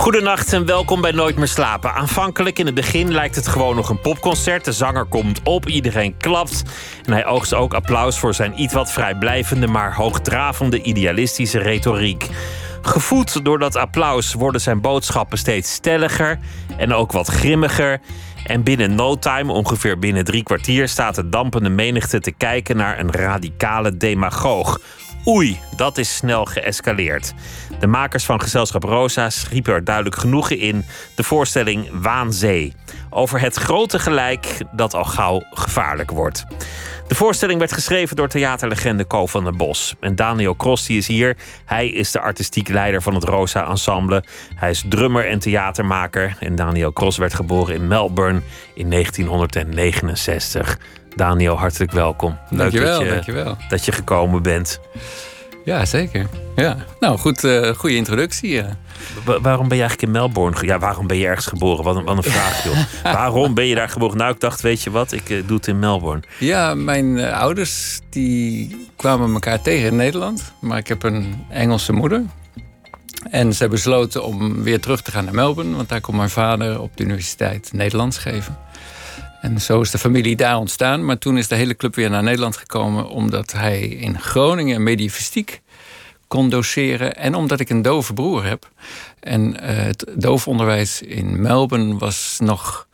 Goedenacht en welkom bij Nooit meer slapen. Aanvankelijk in het begin lijkt het gewoon nog een popconcert. De zanger komt op, iedereen klapt. En hij oogst ook applaus voor zijn iets wat vrijblijvende, maar hoogdravende idealistische retoriek. Gevoed door dat applaus worden zijn boodschappen steeds stelliger en ook wat grimmiger. En binnen no time, ongeveer binnen drie kwartier, staat de dampende menigte te kijken naar een radicale demagoog. Oei, dat is snel geëscaleerd. De makers van Gezelschap Rosa schiepen er duidelijk genoegen in de voorstelling Waanzee. Over het grote gelijk dat al gauw gevaarlijk wordt. De voorstelling werd geschreven door theaterlegende Ko van den Bos. En Daniel Cross die is hier. Hij is de artistiek leider van het Rosa Ensemble. Hij is drummer en theatermaker. En Daniel Cross werd geboren in Melbourne in 1969. Daniel, hartelijk welkom. Leuk dankjewel, dat, je, dankjewel. dat je gekomen bent. Ja, zeker. Ja. Nou, goed, uh, goede introductie. Ja. waarom ben je eigenlijk in Melbourne? Ja, waarom ben je ergens geboren? Wat een, wat een vraag, joh. waarom ben je daar geboren? Nou, ik dacht, weet je wat, ik uh, doe het in Melbourne. Ja, mijn uh, ouders die kwamen elkaar tegen in Nederland. Maar ik heb een Engelse moeder. En ze besloten om weer terug te gaan naar Melbourne. Want daar kon mijn vader op de universiteit Nederlands geven. En zo is de familie daar ontstaan. Maar toen is de hele club weer naar Nederland gekomen... omdat hij in Groningen medievistiek kon doseren... en omdat ik een dove broer heb. En uh, het doofonderwijs in Melbourne was nog...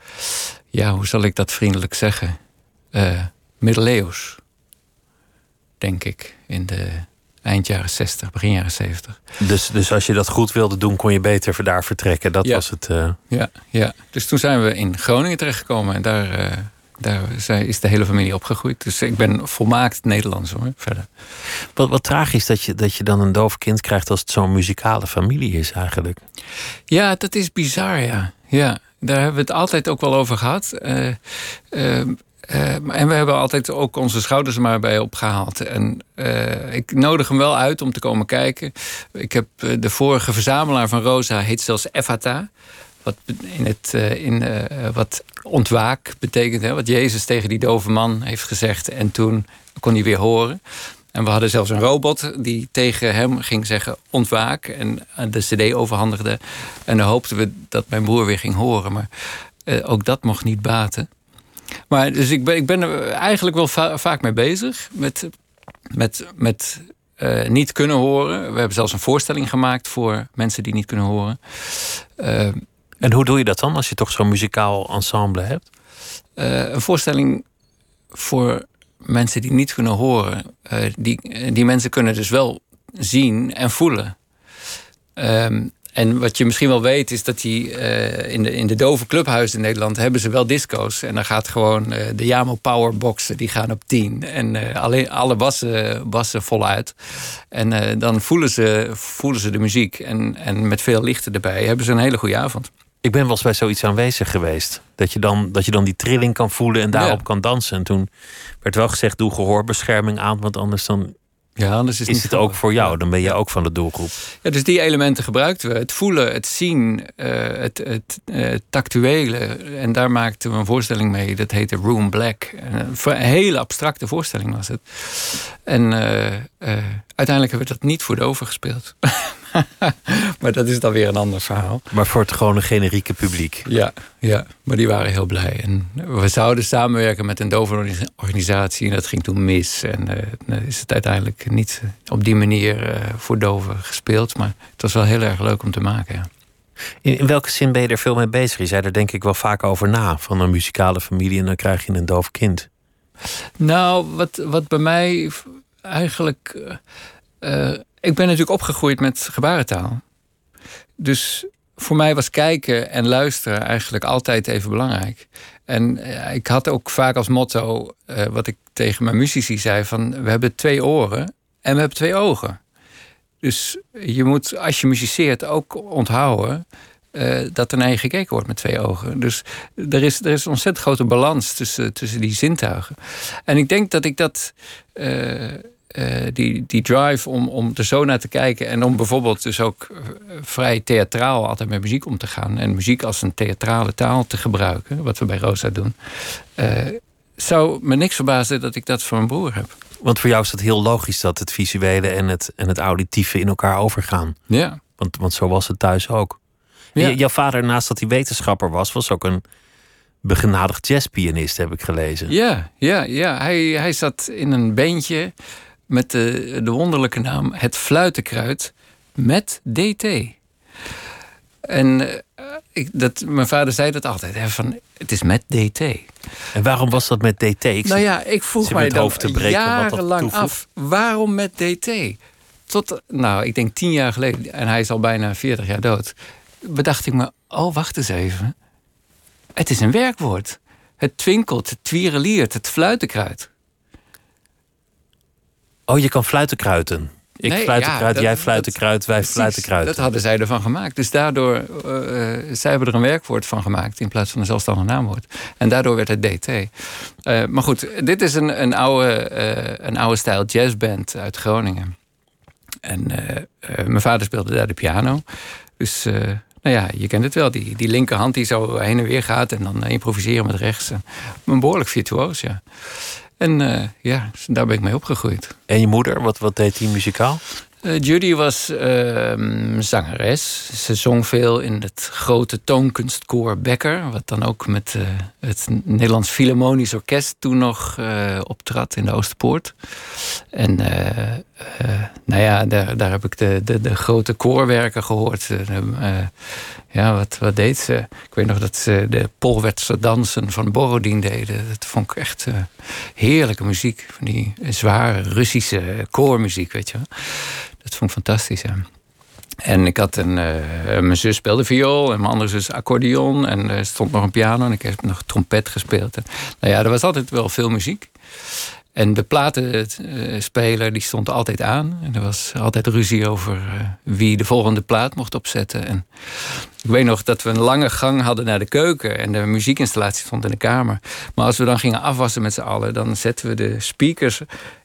ja, hoe zal ik dat vriendelijk zeggen? Uh, middeleeuws, denk ik, in de eind jaren 60, begin jaren 70. Dus, dus als je dat goed wilde doen, kon je beter daar vertrekken. Dat was het. Uh... Ja, ja, dus toen zijn we in Groningen terechtgekomen en daar, uh, daar is de hele familie opgegroeid. Dus ik ben volmaakt Nederlands hoor, verder. Wat, wat tragisch dat je, dat je dan een doof kind krijgt als het zo'n muzikale familie is eigenlijk. Ja, dat is bizar, ja. Ja, daar hebben we het altijd ook wel over gehad. Uh, uh, en we hebben altijd ook onze schouders er maar bij opgehaald. En uh, ik nodig hem wel uit om te komen kijken. Ik heb uh, de vorige verzamelaar van Rosa heet zelfs Efata. Wat, in het, in, wat ontwaak betekent. Hè, wat Jezus tegen die dove man heeft gezegd. En toen kon hij weer horen. En we hadden zelfs een robot die tegen hem ging zeggen ontwaak. En de cd overhandigde. En dan hoopten we dat mijn broer weer ging horen. Maar ook dat mocht niet baten. Maar dus ik ben, ik ben er eigenlijk wel vaak mee bezig. Met, met, met uh, niet kunnen horen. We hebben zelfs een voorstelling gemaakt voor mensen die niet kunnen horen. Uh, en hoe doe je dat dan als je toch zo'n muzikaal ensemble hebt? Uh, een voorstelling voor mensen die niet kunnen horen. die, die mensen kunnen dus wel zien en voelen. Um, en wat je misschien wel weet, is dat die uh, in, de, in de dove clubhuizen in Nederland hebben ze wel disco's. En dan gaat gewoon uh, de Yamo Powerboxen, die gaan op 10. En uh, alleen, alle bassen, bassen voluit. En dan voelen ze, voelen ze de muziek. En, en met veel lichten erbij hebben ze een hele goede avond. Ik ben wel eens bij zoiets aanwezig geweest. Dat je dan, dat je dan die trilling kan voelen en daarop kan dansen. En toen werd wel gezegd, doe gehoorbescherming aan. Want anders dan ja, anders is, is het ook voor jou. Dan ben je ook van de doelgroep. Ja, dus die elementen gebruikten we. Het voelen, het zien, uh, het, het uh, tactuele. En daar maakten we een voorstelling mee. Dat heette Room Black. Een hele abstracte voorstelling was het. En uh, uiteindelijk hebben we dat niet voor de over gespeeld. maar dat is dan weer een ander verhaal. Maar voor het gewone generieke publiek. Ja, ja, maar die waren heel blij. En we zouden samenwerken met een dovenorganisatie. En dat ging toen mis. En uh, is het uiteindelijk niet op die manier uh, voor doven gespeeld. Maar het was wel heel erg leuk om te maken. Ja. In, in, welke zin ben je er veel mee bezig? Je zei er denk ik wel vaak over na. Van een muzikale familie en dan krijg je een doof kind. Nou, wat, wat bij mij eigenlijk... Uh, ik ben natuurlijk opgegroeid met gebarentaal. Dus voor mij was kijken en luisteren eigenlijk altijd even belangrijk. En eh, ik had ook vaak als motto, wat ik tegen mijn muzici zei: van we hebben twee oren en we hebben twee ogen. Dus je moet, als je muziceert, ook onthouden dat er naar je gekeken wordt met twee ogen. Dus er is, er is een ontzettend grote balans tussen, tussen die zintuigen. En ik denk dat ik dat eh, die, die drive om, om er zo naar te kijken. En om bijvoorbeeld dus ook eh, vrij theatraal altijd met muziek om te gaan. En muziek als een theatrale taal te gebruiken. Wat we bij Rosa doen. eh, zou me niks verbazen dat ik dat voor mijn broer heb. Want voor jou is het heel logisch dat het visuele en het, en het auditieve in elkaar overgaan. Ja. Want, want zo was het thuis ook. Ja. Jouw vader, naast dat hij wetenschapper was, was ook een begenadigd jazzpianist, heb ik gelezen. Ja, ja, ja. Hij, hij zat in een bandje met de, de wonderlijke naam Het Fluitenkruid met DT. En eh, ik, dat, mijn vader zei dat altijd, hè, van, het is met DT. En waarom was dat met DT? Ik Nou ja, ik vroeg mij dan breken jarenlang af, waarom met DT? Tot, nou, ik denk tien jaar geleden, en hij is al bijna 40 jaar dood, bedacht ik me, oh, wacht eens even. Het is een werkwoord. Het twinkelt, het twiereliert, het fluitenkruid. Oh, je kan fluitenkruiden. Ik Nee, fluitenkruid, ja, jij fluitenkruid, wij fluitenkruid. Dat hadden zij ervan gemaakt. Dus daardoor, eh, zij hebben er een werkwoord van gemaakt in plaats van een zelfstandig naamwoord. En daardoor werd het DT. Eh, maar goed, dit is een, een, oude, een oude stijl jazzband uit Groningen. En mijn vader speelde daar de piano. Dus nou ja, je kent het wel. Die, die linkerhand die zo heen en weer gaat en dan improviseren met rechts. En, een behoorlijk virtuoos, ja. En eh, ja, daar ben ik mee opgegroeid. En je moeder, wat, wat deed die muzikaal? Eh, Judy was ehm, zangeres. Ze zong veel in het grote toonkunstkoor Becker. Wat dan ook met eh, het Nederlands Philharmonisch Orkest toen nog optrad in de Oosterpoort. En eh, nou ja, daar, daar heb ik de, de, de grote koorwerken gehoord. Eh, eh, ja, wat, wat deed ze? Ik weet nog dat ze de Polwetser dansen van Borodin deden. Dat vond ik echt heerlijke muziek. Van die zware Russische koormuziek, weet je wel. Dat vond ik fantastisch, ja. En ik had een... mijn zus speelde viool en mijn andere zus accordeon. En er stond nog een piano en ik heb nog trompet gespeeld. Nou ja, er was altijd wel veel muziek. En de platenspeler die stond altijd aan. En er was altijd ruzie over eh, wie de volgende plaat mocht opzetten. En ik weet nog dat we een lange gang hadden naar de keuken. En de muziekinstallatie stond in de kamer. Maar als we dan gingen afwassen met z'n allen... dan zetten we de speakers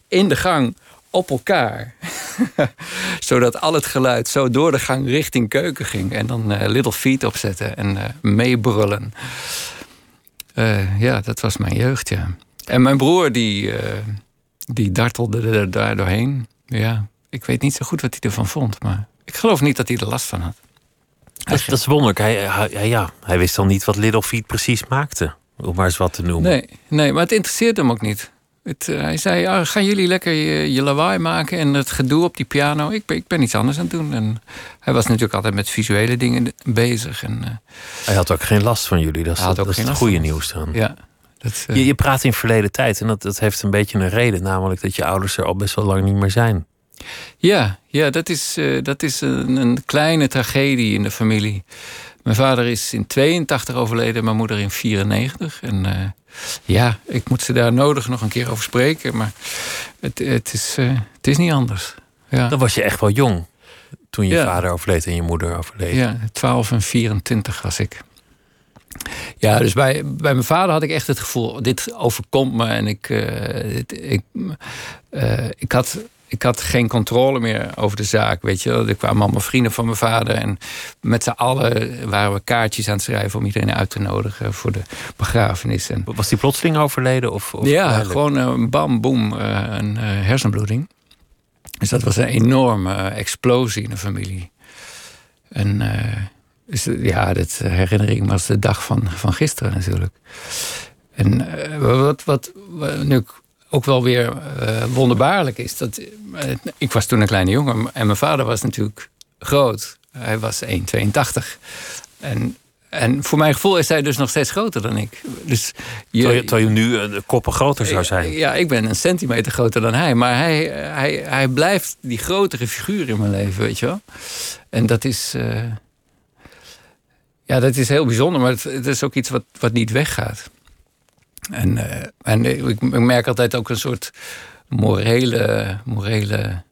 in de gang op elkaar. Zodat al het geluid zo door de gang richting keuken ging. En dan eh, Little Feet opzetten en eh, meebrullen. Eh, ja, dat was mijn jeugd, ja. En mijn broer, die, eh, die dartelde er daar doorheen. Ja, ik weet niet zo goed wat hij ervan vond. Maar ik geloof niet dat hij er last van had. Dat, is- dat is wonderlijk. Hij, ja, hij wist dan niet wat Little Feet precies maakte. Om maar eens wat te noemen. Nee, nee maar het interesseert hem ook niet. Het, eh, hij zei, ah, gaan jullie lekker je, je lawaai maken en het gedoe op die piano. Ik ben, ik ben iets anders aan het doen. En hij was natuurlijk altijd met visuele dingen bezig. En, eh, Hij had ook geen last van jullie. Dat is, dat ook is het goede nieuws dan. ja, dat, eh, Je, je praat in verleden tijd en dat, dat heeft een beetje een reden. Namelijk dat je ouders er al best wel lang niet meer zijn. Ja, ja dat is, eh, dat is een, een kleine tragedie in de familie. Mijn vader is in 82 overleden, mijn moeder in 94. En eh, ja, ik moet ze daar nodig nog een keer over spreken. Maar het, het, is, het is niet anders. Ja. Dan was je echt wel jong. Toen je Ja. vader overleed en je moeder overleed. Ja, 12 en 24 was ik. Ja, dus bij, bij mijn vader had ik echt het gevoel, dit overkomt me. En ik, eh, dit- ik, eh, ik, had, ik had geen controle meer over de zaak, weet je. Er kwamen allemaal vrienden van mijn vader. En met z'n allen waren we kaartjes aan het schrijven... om iedereen uit te nodigen voor de begrafenis. En, Was die plotseling overleden? Of, of ja, gewoon een bam, boem, eh, een eh, hersenbloeding. Dus dat was een enorme eh, explosie in de familie. En eh, dus, eh, ja, dat herinner ik me als de dag van, van gisteren natuurlijk. En eh, wat, wat, wat nu ook wel weer eh, wonderbaarlijk is... dat eh, ik was toen een kleine jongen en mijn vader was natuurlijk groot. Hij was 1,82. En, en voor mijn gevoel is hij dus nog steeds groter dan ik. Dus je, Terwijl je, terwijl je nu eh, de koppen groter zou zijn. ja, ik ben een centimeter groter dan hij. Maar hij, hij, hij blijft die grotere figuur in mijn leven, weet je wel. En dat is... eh, ja, dat is heel bijzonder. Maar het, het is ook iets wat, wat niet weggaat. En, eh, en ik, ik merk altijd ook een soort morele, morele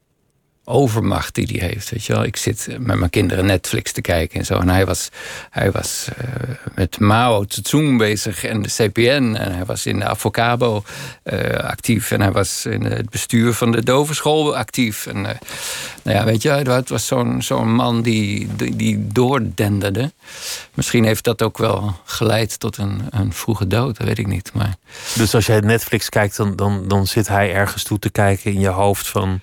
overmacht die hij heeft. Weet je wel? Ik zit met mijn kinderen Netflix te kijken en zo. En hij was, hij was uh, met Mao Zedong bezig en de CPN. En hij was in de Avocabo uh, actief. En hij was in het bestuur van de dovenschool actief. En uh, nou ja, weet je, het was zo'n zo'n man die, die, die doordenderde. Misschien heeft dat ook wel geleid tot een, een vroege dood, dat weet ik niet. Maar... Dus als jij Netflix kijkt, dan, dan, dan zit hij ergens toe te kijken in je hoofd van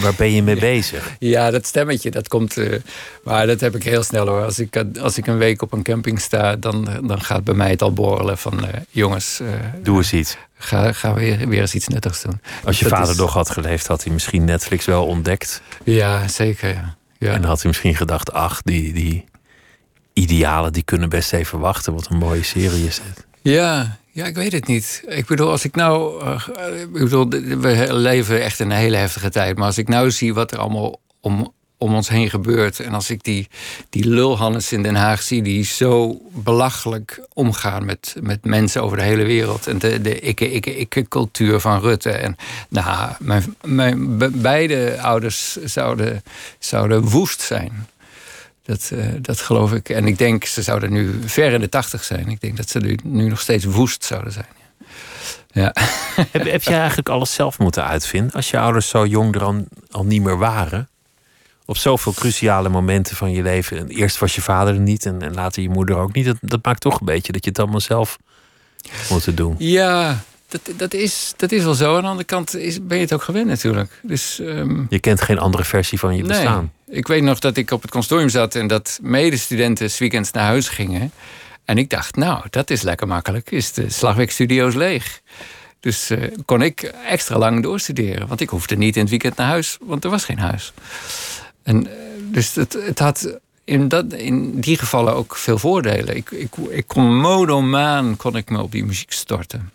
Waar ben je mee bezig? Ja, dat stemmetje, dat komt. Uh, maar dat heb ik heel snel hoor. Als ik, als ik een week op een camping sta, dan, dan gaat bij mij het al borrelen van uh, jongens. Uh, Doe eens iets. Ga, ga weer, weer eens iets nuttigs doen. Als je vader is... nog had geleefd, had hij misschien Netflix wel ontdekt. Ja, zeker. Ja. ja. En dan had hij misschien gedacht: ach, die, die idealen die kunnen best even wachten. Wat een mooie serie is. Ja, ja, ik weet het niet. Ik bedoel, als ik nou. Uh, ik bedoel, we leven echt in een hele heftige tijd. Maar als ik nou zie wat er allemaal om, om ons heen gebeurt. En als ik die, die lulhannes in Den Haag zie, die zo belachelijk omgaan met, met mensen over de hele wereld. En de, de ikke-ikke-ikke-cultuur van Rutte. En nou, mijn, mijn beide ouders zouden, zouden woest zijn. Dat, uh, dat geloof ik. En ik denk, ze zouden nu ver in de tachtig zijn. Ik denk dat ze nu, nu nog steeds woest zouden zijn. Ja. heb, heb je eigenlijk alles zelf moeten uitvinden? Als je ouders zo jong er al, al niet meer waren? Op zoveel cruciale momenten van je leven. Eerst was je vader er niet en, en later je moeder ook niet. Dat, dat maakt toch een beetje dat je het allemaal zelf moet doen. Ja, dat, dat, is, dat is wel zo. Aan de andere kant is, ben je het ook gewend natuurlijk. Dus, um... Je kent geen andere versie van je bestaan. Ik weet nog dat ik op het consortium zat en dat medestudenten s weekends naar huis gingen. En ik dacht, nou, dat is lekker makkelijk. Is de slagwerkstudio's leeg. Dus uh, kon ik extra lang doorstuderen. Want ik hoefde niet in het weekend naar huis, want er was geen huis. En, uh, dus het, het had in, dat, in die gevallen ook veel voordelen. Ik, ik, ik kon modomaan kon ik me op die muziek storten.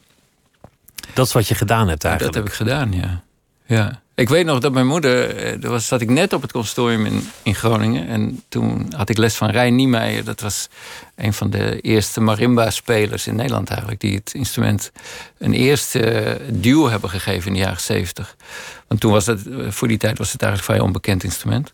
Dat is wat je gedaan hebt eigenlijk? Dat heb ik gedaan, ja. ja. Ik weet nog dat mijn moeder, er eh, was, zat ik net op het consortium in, in Groningen. En toen had ik les van Rijn Niemeyer. Dat was een van de eerste marimba-spelers in Nederland eigenlijk. Die het instrument een eerste duo hebben gegeven in de jaren zeventig. Want toen was het, eh, voor die tijd was het eigenlijk vrij onbekend instrument.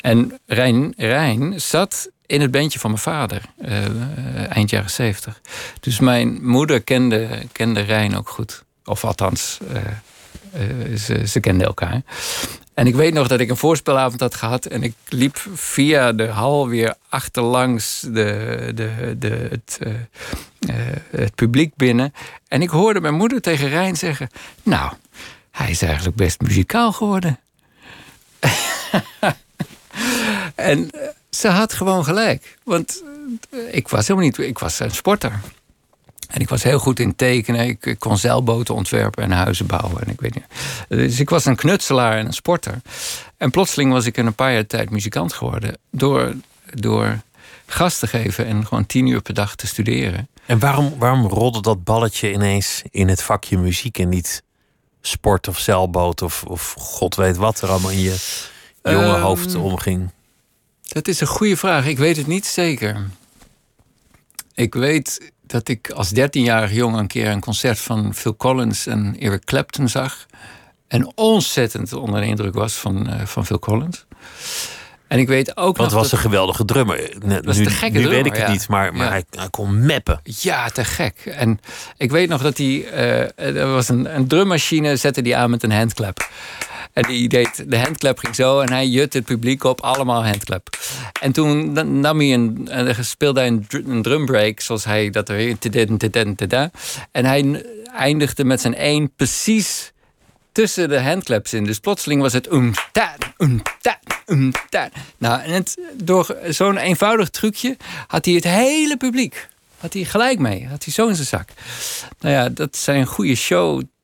En Rijn, Rijn zat in het bandje van mijn vader, uh, eind jaren zeventig. Dus mijn moeder kende, kende Rijn ook goed. Of althans, uh, ze, ze kenden elkaar. En ik weet nog dat ik een voorspelavond had gehad. En ik liep via de hal weer achterlangs de, de, de, het, het publiek binnen. En ik hoorde mijn moeder tegen Rijn zeggen... Nou, hij is eigenlijk best muzikaal geworden. en ze had gewoon gelijk. Want eh, ik was helemaal niet. Ik was een sporter. En ik was heel goed in tekenen. Ik, kon zeilboten ontwerpen en huizen bouwen. En ik weet niet. Dus ik was een knutselaar en een sporter. En plotseling was ik in een paar jaar tijd muzikant geworden. Door, door gas te geven en gewoon tien uur per dag te studeren. En waarom, waarom rolde dat balletje ineens in het vakje muziek en niet sport of zeilboot of, of god weet wat er allemaal in je jonge um, hoofd omging? Dat is een goede vraag. Ik weet het niet zeker. Ik weet dat ik als dertienjarig jongen een keer een concert van Phil Collins en Eric Clapton zag. En ontzettend onder de indruk was van, uh, van Phil Collins. En ik weet ook Want nog. was een geweldige drummer. Nu, was te gekke nu drummer, weet ik het ja. niet, maar, maar Ja. hij, hij kon meppen. Ja, te gek. En ik weet nog dat hij. eh, er was een, een drummachine, zette die aan met een handclap. En die deed, de handclap ging zo en hij jut het publiek op, allemaal handclap. En toen nam hij een, en speelde hij een, dr- een drumbreak, zoals hij dat er. En hij eindigde met zijn één precies tussen de handclaps in. Dus plotseling was het um ta, um ta, um ta. Nou, en het, door zo'n eenvoudig trucje had hij het hele publiek. Had hij gelijk mee. Had hij zo in zijn zak. Nou ja, dat zijn goede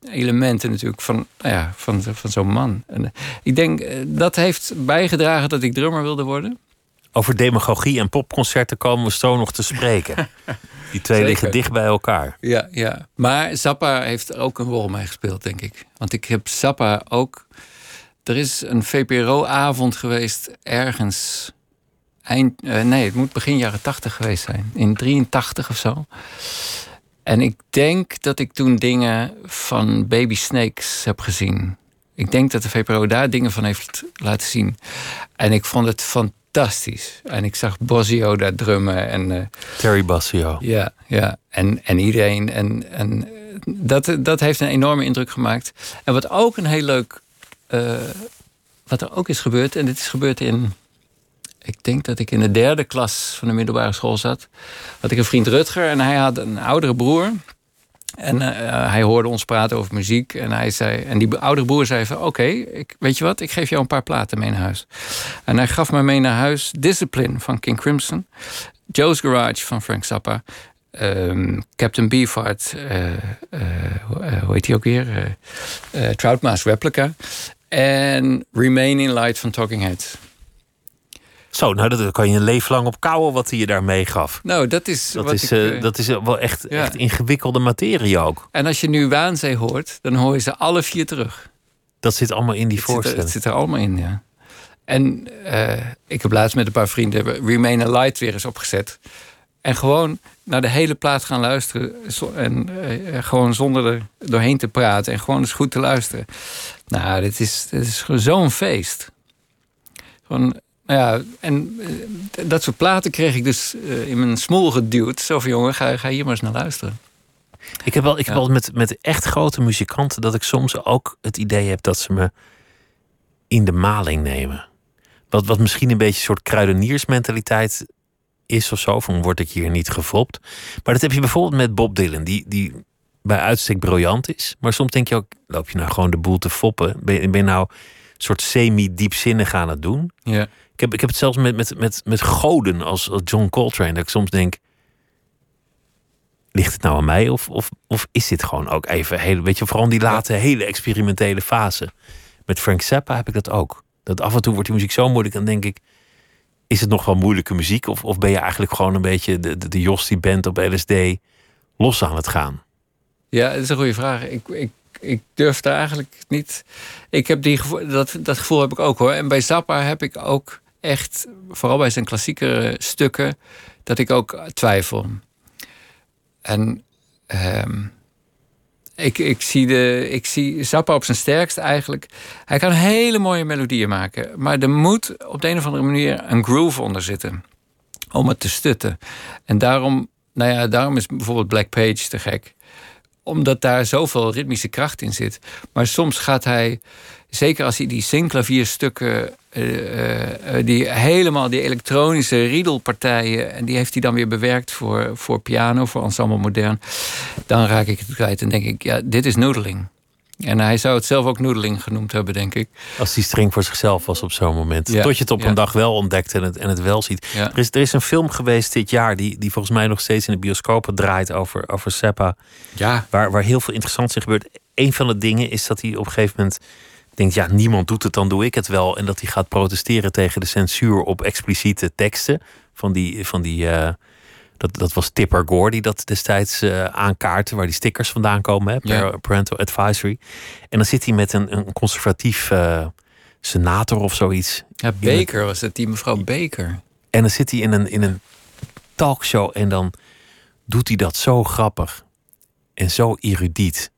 show-elementen natuurlijk van, ja, van, van zo'n man. En eh, ik denk, eh, dat heeft bijgedragen dat ik drummer wilde worden. Over demagogie en popconcerten komen we zo nog te spreken. Die twee Zeker. liggen dicht bij elkaar. Ja, ja. Maar Zappa heeft er ook een rol mee gespeeld, denk ik. Want ik heb Zappa ook... Er is een VPRO-avond geweest ergens... Eind, eh, nee, het moet begin jaren 80 geweest zijn. In 83 of zo. En ik denk dat ik toen dingen van Baby Snakes heb gezien. Ik denk dat de VPRO daar dingen van heeft laten zien. En ik vond het fantastisch. En ik zag Bosio daar drummen. En, uh, Terry Bossio. Ja, ja. En, en iedereen. En, en dat, dat heeft een enorme indruk gemaakt. En wat ook een heel leuk... Uh, wat er ook is gebeurd... en dit is gebeurd in ik denk dat ik in de derde klas van de middelbare school zat. Had ik een vriend Rutger en hij had een oudere broer. En uh, hij hoorde ons praten over muziek. En, hij zei, en die oudere broer zei van... oké, weet je wat, ik geef jou een paar platen mee naar huis. En hij gaf me mee naar huis Discipline van King Crimson... Joe's Garage van Frank Zappa... Um, Captain Beefheart, uh, hoe heet hij ook weer? Troutma's Replica. En Remain in Light van Talking Heads. Zo, nou, dat kan je een leven lang op kouwen wat hij je daarmee gaf. Nou, dat is. Dat, wat is, ik, uh, dat is wel echt, echt ingewikkelde materie ook. En als je nu Waanzee hoort, dan hoor je ze alle vier terug. Dat zit allemaal in die het voorstelling. Zit er, het zit er allemaal in, ja. En uh, ik heb laatst met een paar vrienden Remain a Light weer eens opgezet. En gewoon naar de hele plaat gaan luisteren. En uh, gewoon zonder er doorheen te praten. En gewoon eens goed te luisteren. Nou, dit is, dit is zo'n feest. Gewoon ja, en uh, dat soort platen kreeg ik dus uh, in mijn smoel geduwd. Zo van, jongen, ga, ga hier maar eens naar luisteren. Ik heb wel, ik heb wel met, met echt grote muzikanten... dat ik soms ook het idee heb dat ze me in de maling nemen. Wat, wat misschien een beetje een soort kruideniersmentaliteit is of zo. Van word ik hier niet gefopt. Maar dat heb je bijvoorbeeld met Bob Dylan. Die, die bij uitstek briljant is. Maar soms denk je ook, loop je nou gewoon de boel te foppen? Ben, ben je nou een soort semi-diepzinnig aan het doen? Ja. Ik heb, ik heb het zelfs met, met, met, met goden als, als John Coltrane. Dat ik soms denk, ligt het nou aan mij? Of, of, of is dit gewoon ook even, heel, weet je, vooral die late, hele experimentele fase. Met Frank Zappa heb ik dat ook. Dat af en toe wordt die muziek zo moeilijk. Dan denk ik, is het nog wel moeilijke muziek? Of, of ben je eigenlijk gewoon een beetje de, de, de Jos die bent op LSD los aan het gaan? Ja, dat is een goede vraag. Ik, ik, ik durf daar eigenlijk niet. Ik heb die dat, dat gevoel heb ik ook hoor. En bij Zappa heb ik ook echt, vooral bij zijn klassieke stukken, dat ik ook twijfel. En um, ik, ik, zie de, ik zie Zappa op zijn sterkst eigenlijk. Hij kan hele mooie melodieën maken, maar er moet op de een of andere manier een groove onder zitten om het te stutten. En daarom, nou ja, daarom is bijvoorbeeld Black Page te gek omdat daar zoveel ritmische kracht in zit. Maar soms gaat hij, zeker als hij die zinklavierstukken, uh, uh, die helemaal die elektronische riedelpartijen, en die heeft hij dan weer bewerkt voor, voor piano, voor ensemble modern, dan raak ik het kwijt en denk ik, ja, dit is noedeling. En hij zou het zelf ook noedeling genoemd hebben, denk ik. Als die streng voor zichzelf was op zo'n moment. Ja, Tot je het op ja. een dag wel ontdekt en het, en het wel ziet. Ja. Er, is, er is een film geweest dit jaar... die, die volgens mij nog steeds in de bioscopen draait over, over Seppa. Ja. Waar, waar heel veel interessants in gebeurt. Een van de dingen is dat hij op een gegeven moment denkt... ja, niemand doet het, dan doe ik het wel. En dat hij gaat protesteren tegen de censuur op expliciete teksten... van die... Van die uh, dat, dat was Tipper Gore die dat destijds uh, aankaartte, waar die stickers vandaan komen, hè, per, Ja. parental advisory. En dan zit hij met een, een conservatief uh, senator of zoiets. Ja, Baker was het, die mevrouw Baker. En dan zit hij in een, in een talkshow en dan doet hij dat zo grappig en zo erudiet.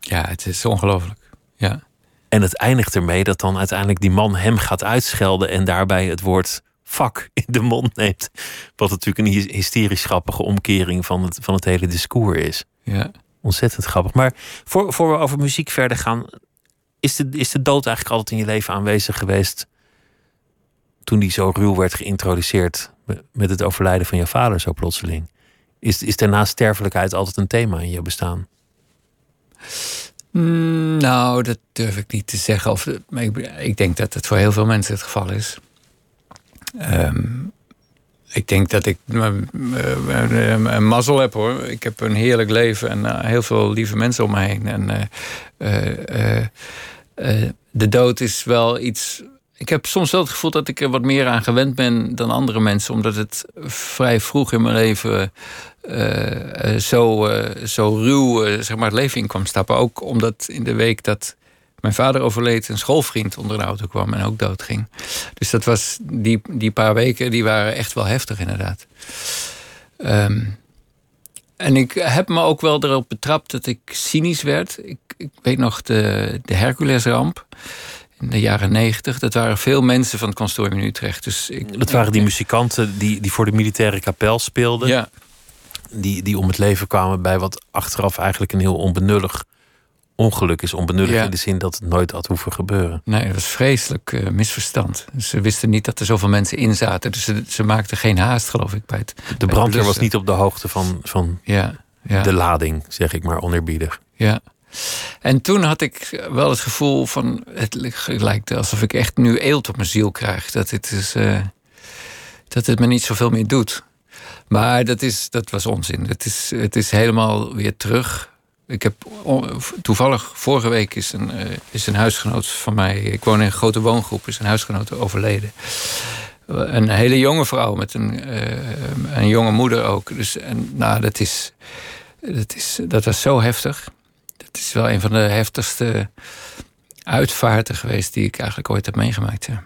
Ja, het is ongelooflijk. Ja. En het eindigt ermee dat dan uiteindelijk die man hem gaat uitschelden en daarbij het woord fuck in de mond neemt. Wat natuurlijk een hysterisch grappige omkering van het, van het hele discours is. Ja. Ontzettend grappig. Maar voor, voor we over muziek verder gaan, is de, is de dood eigenlijk altijd in je leven aanwezig geweest toen die zo ruw werd geïntroduceerd met het overlijden van je vader zo plotseling? Is, is daarna sterfelijkheid altijd een thema in je bestaan? Mm, nou, dat durf ik niet te zeggen. Of, ik, ik denk dat het voor heel veel mensen het geval is. Um, ik denk dat ik een mazzel heb hoor. Ik heb een heerlijk leven en uh, heel veel lieve mensen om me heen. En uh, uh, de dood is wel iets. Ik heb soms wel het gevoel dat ik er wat meer aan gewend ben dan andere mensen, omdat het vrij vroeg in mijn leven zo, zo ruw zeg maar, het leven in kwam stappen. Ook omdat in de week dat mijn vader overleed, een schoolvriend onder de auto kwam en ook doodging. Dus dat was die, die paar weken, die waren echt wel heftig inderdaad. Um, en ik heb me ook wel erop betrapt dat ik cynisch werd. Ik, ik weet nog de, de Herculesramp in de jaren negentig. Dat waren veel mensen van het consortium in Utrecht. Dus ik, Dat waren die muzikanten die, die voor de militaire kapel speelden. Ja, Die, die om het leven kwamen bij wat achteraf eigenlijk een heel onbenullig ongeluk is. Onbenullig Ja. in de zin dat het nooit had hoeven gebeuren. nee, dat was vreselijk eh, misverstand. Ze wisten niet dat er zoveel mensen in zaten. Dus ze, ze maakten geen haast, geloof ik, bij het De brandweer was niet op de hoogte van, van Ja, ja. de lading, zeg ik maar oneerbiedig. Ja. En toen had ik wel het gevoel van... het lijkt alsof ik echt nu eelt op mijn ziel krijg. Dat het, is, eh, dat het me niet zoveel meer doet. Maar dat, is, dat was onzin. Het is, het is helemaal weer terug. Ik heb toevallig vorige week is een, eh, is een huisgenoot van mij... ik woon in een grote woongroep, is een huisgenoot overleden. Een hele jonge vrouw met een, eh, een jonge moeder ook. Dus en, nou, dat, is, dat, is, dat was zo heftig. Het is wel een van de heftigste uitvaarten geweest die ik eigenlijk ooit heb meegemaakt. Ja.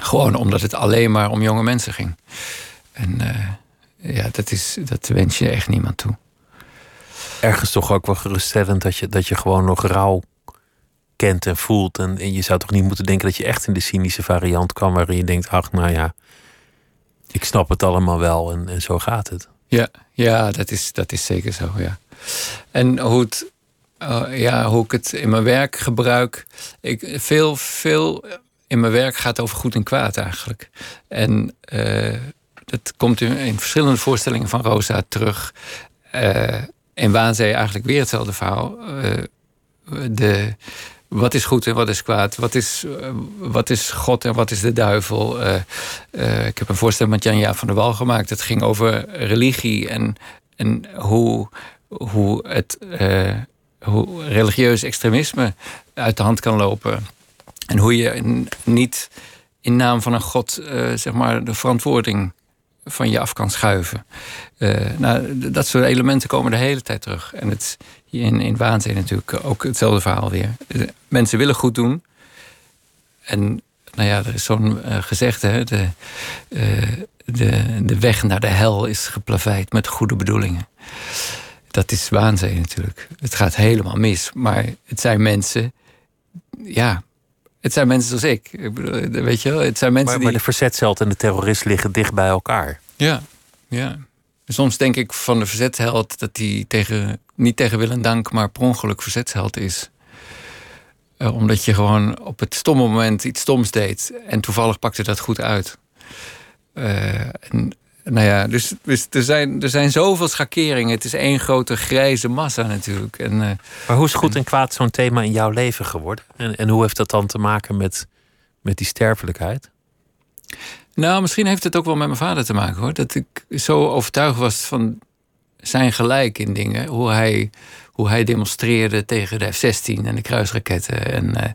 Gewoon omdat het alleen maar om jonge mensen ging. En eh, ja, dat, is, dat wens je echt niemand toe. Ergens toch ook wel geruststellend dat je, dat je gewoon nog rouw kent en voelt. En, en je zou toch niet moeten denken dat je echt in de cynische variant kan... waarin je denkt, ach, nou ja, ik snap het allemaal wel en, en zo gaat het. Ja, ja dat, is, dat is zeker zo, ja. En hoe, het, eh, ja, hoe ik het in mijn werk gebruik. Ik, veel, veel in mijn werk gaat over goed en kwaad eigenlijk. En eh, dat komt in, in verschillende voorstellingen van Rosa terug. Eh, in Waanzee eigenlijk weer hetzelfde verhaal. Eh, de, wat is goed en wat is kwaad? Wat is, eh, wat is God en wat is de duivel? Eh, eh, ik heb een voorstelling met Janja van der Wal gemaakt. Het ging over religie en, en hoe, hoe het eh, hoe religieus extremisme uit de hand kan lopen. En hoe je niet in naam van een God eh, zeg maar de verantwoording van je af kan schuiven. Eh, nou, dat soort elementen komen de hele tijd terug. En het in, in Waanzee natuurlijk ook hetzelfde verhaal weer. Mensen willen goed doen. En nou ja, er is zo'n eh, gezegde, hè, de, de, de weg naar de hel is geplaveid met goede bedoelingen. Dat is waanzin natuurlijk. Het gaat helemaal mis. Maar het zijn mensen, ja, het zijn mensen zoals ik. ik bedoel, weet je wel, het zijn mensen Maar, die... maar de verzetsheld en de terrorist liggen dicht bij elkaar. Ja, ja. Soms denk ik van de verzetsheld dat hij tegen, niet tegen wil en dank, maar per ongeluk verzetsheld is. Eh, omdat je gewoon op het stomme moment iets stoms deed en toevallig pakte dat goed uit. Eh, en, nou ja, dus, dus er, zijn, er zijn zoveel schakeringen. Het is één grote grijze massa natuurlijk. En, eh, Maar hoe is goed en kwaad zo'n thema in jouw leven geworden? En, en hoe heeft dat dan te maken met, met die sterfelijkheid? Nou, misschien heeft het ook wel met mijn vader te maken hoor. Dat ik zo overtuigd was van zijn gelijk in dingen. Hoe hij, hoe hij demonstreerde tegen de F-16 en de kruisraketten. En, eh,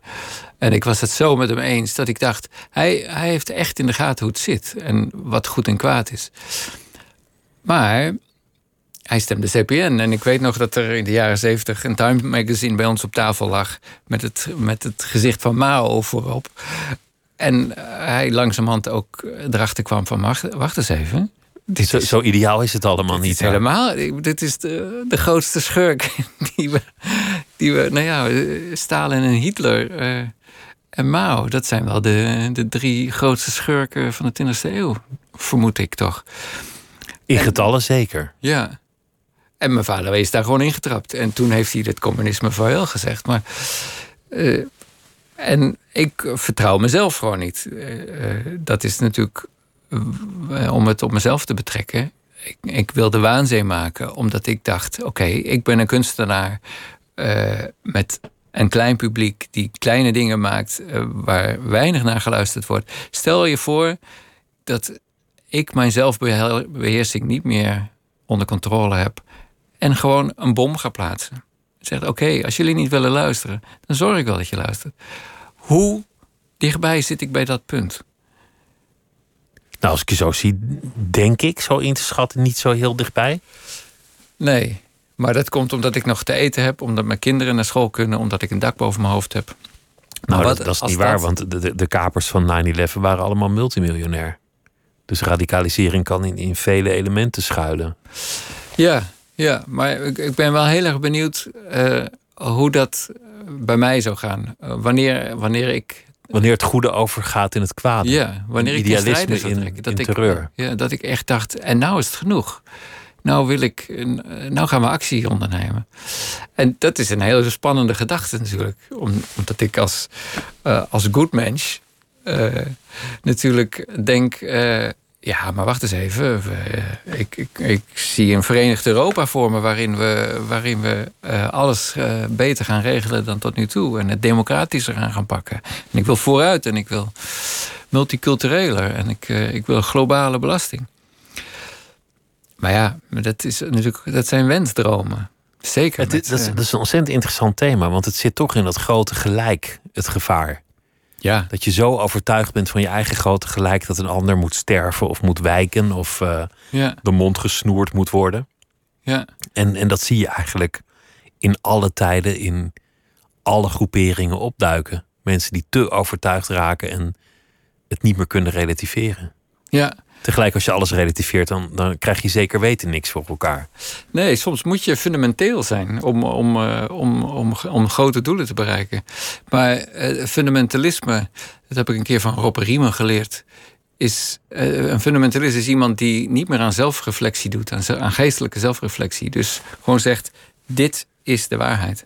en ik was het zo met hem eens dat ik dacht... Hij, hij heeft echt in de gaten hoe het zit en wat goed en kwaad is. Maar hij stemde CPN. En ik weet nog dat er in de jaren zeventig een Time magazine bij ons op tafel lag. Met het, met het gezicht van Mao voorop. En hij langzamerhand ook erachter kwam van... Wacht, wacht eens even. Dit Zo, is, zo ideaal is het allemaal niet. hè? helemaal... Dit is de, de grootste schurk die we... Die we nou ja, Stalin en Hitler eh, en Mao... dat zijn wel de, de drie grootste schurken van de 20e eeuw. Vermoed ik toch. In getallen zeker. Ja. En mijn vader is daar gewoon ingetrapt. En toen heeft hij het communisme vaarwel gezegd. Maar, eh, en ik vertrouw mezelf gewoon niet. Eh, eh, dat is natuurlijk eh, om het op mezelf te betrekken. Ik, ik wilde waanzee maken, omdat ik dacht: oké, ik ben een kunstenaar eh, met een klein publiek die kleine dingen maakt eh, waar weinig naar geluisterd wordt. Stel je voor dat ik mijn zelfbeheersing niet meer onder controle heb en gewoon een bom ga plaatsen. Zegt: oké, als jullie niet willen luisteren, dan zorg ik wel dat je luistert. Hoe dichtbij zit ik bij dat punt? Nou, als ik je zo zie, denk ik zo in te schatten, niet zo heel dichtbij. Nee, maar dat komt omdat ik nog te eten heb, omdat mijn kinderen naar school kunnen, omdat ik een dak boven mijn hoofd heb. Nou, Maar wat dat, dat is niet waar, dat- want de, de, de kapers van 9-11 waren allemaal multimiljonair. Dus radicalisering kan in, in vele elementen schuilen. Ja, ja maar ik, ik ben wel heel erg benieuwd eh, hoe dat bij mij zou gaan. wanneer, wanneer ik Wanneer het goede overgaat in het kwade. Ja, wanneer ik idealisme in, in, dat ik, terreur. Ja, dat ik echt dacht, en nou is het genoeg. Nou wil ik, nou gaan we actie ondernemen. En dat is een hele spannende gedachte natuurlijk. Omdat ik als, uh, als good mens uh, natuurlijk denk, uh, ja, maar wacht eens even. ik, ik, ik, zie een verenigd Europa voor me waarin we, waarin we uh, alles uh, beter gaan regelen dan tot nu toe. En het democratischer aan gaan pakken. En ik wil vooruit en ik wil multicultureler en ik, uh, ik wil globale belasting. Maar ja, dat, is natuurlijk, dat zijn wensdromen. Zeker. Het, met, dat, is, dat is een ontzettend interessant thema, want het zit toch in dat grote gelijk, het gevaar. Ja. Dat je zo overtuigd bent van je eigen grote gelijk dat een ander moet sterven of moet wijken of uh, ja. de mond gesnoerd moet worden. Ja. En, en dat zie je eigenlijk in alle tijden, in alle groeperingen opduiken. Mensen die te overtuigd raken en het niet meer kunnen relativeren. Ja. Tegelijk als je alles relativeert, dan, dan krijg je zeker weten niks voor elkaar. Nee, soms moet je fundamenteel zijn om, om, uh, om, om, om grote doelen te bereiken. Maar uh, fundamentalisme, dat heb ik een keer van Rob Riemen geleerd. Is, uh, een fundamentalist is iemand die niet meer aan zelfreflectie doet, aan, geestelijke zelfreflectie. Dus gewoon zegt: dit is de waarheid.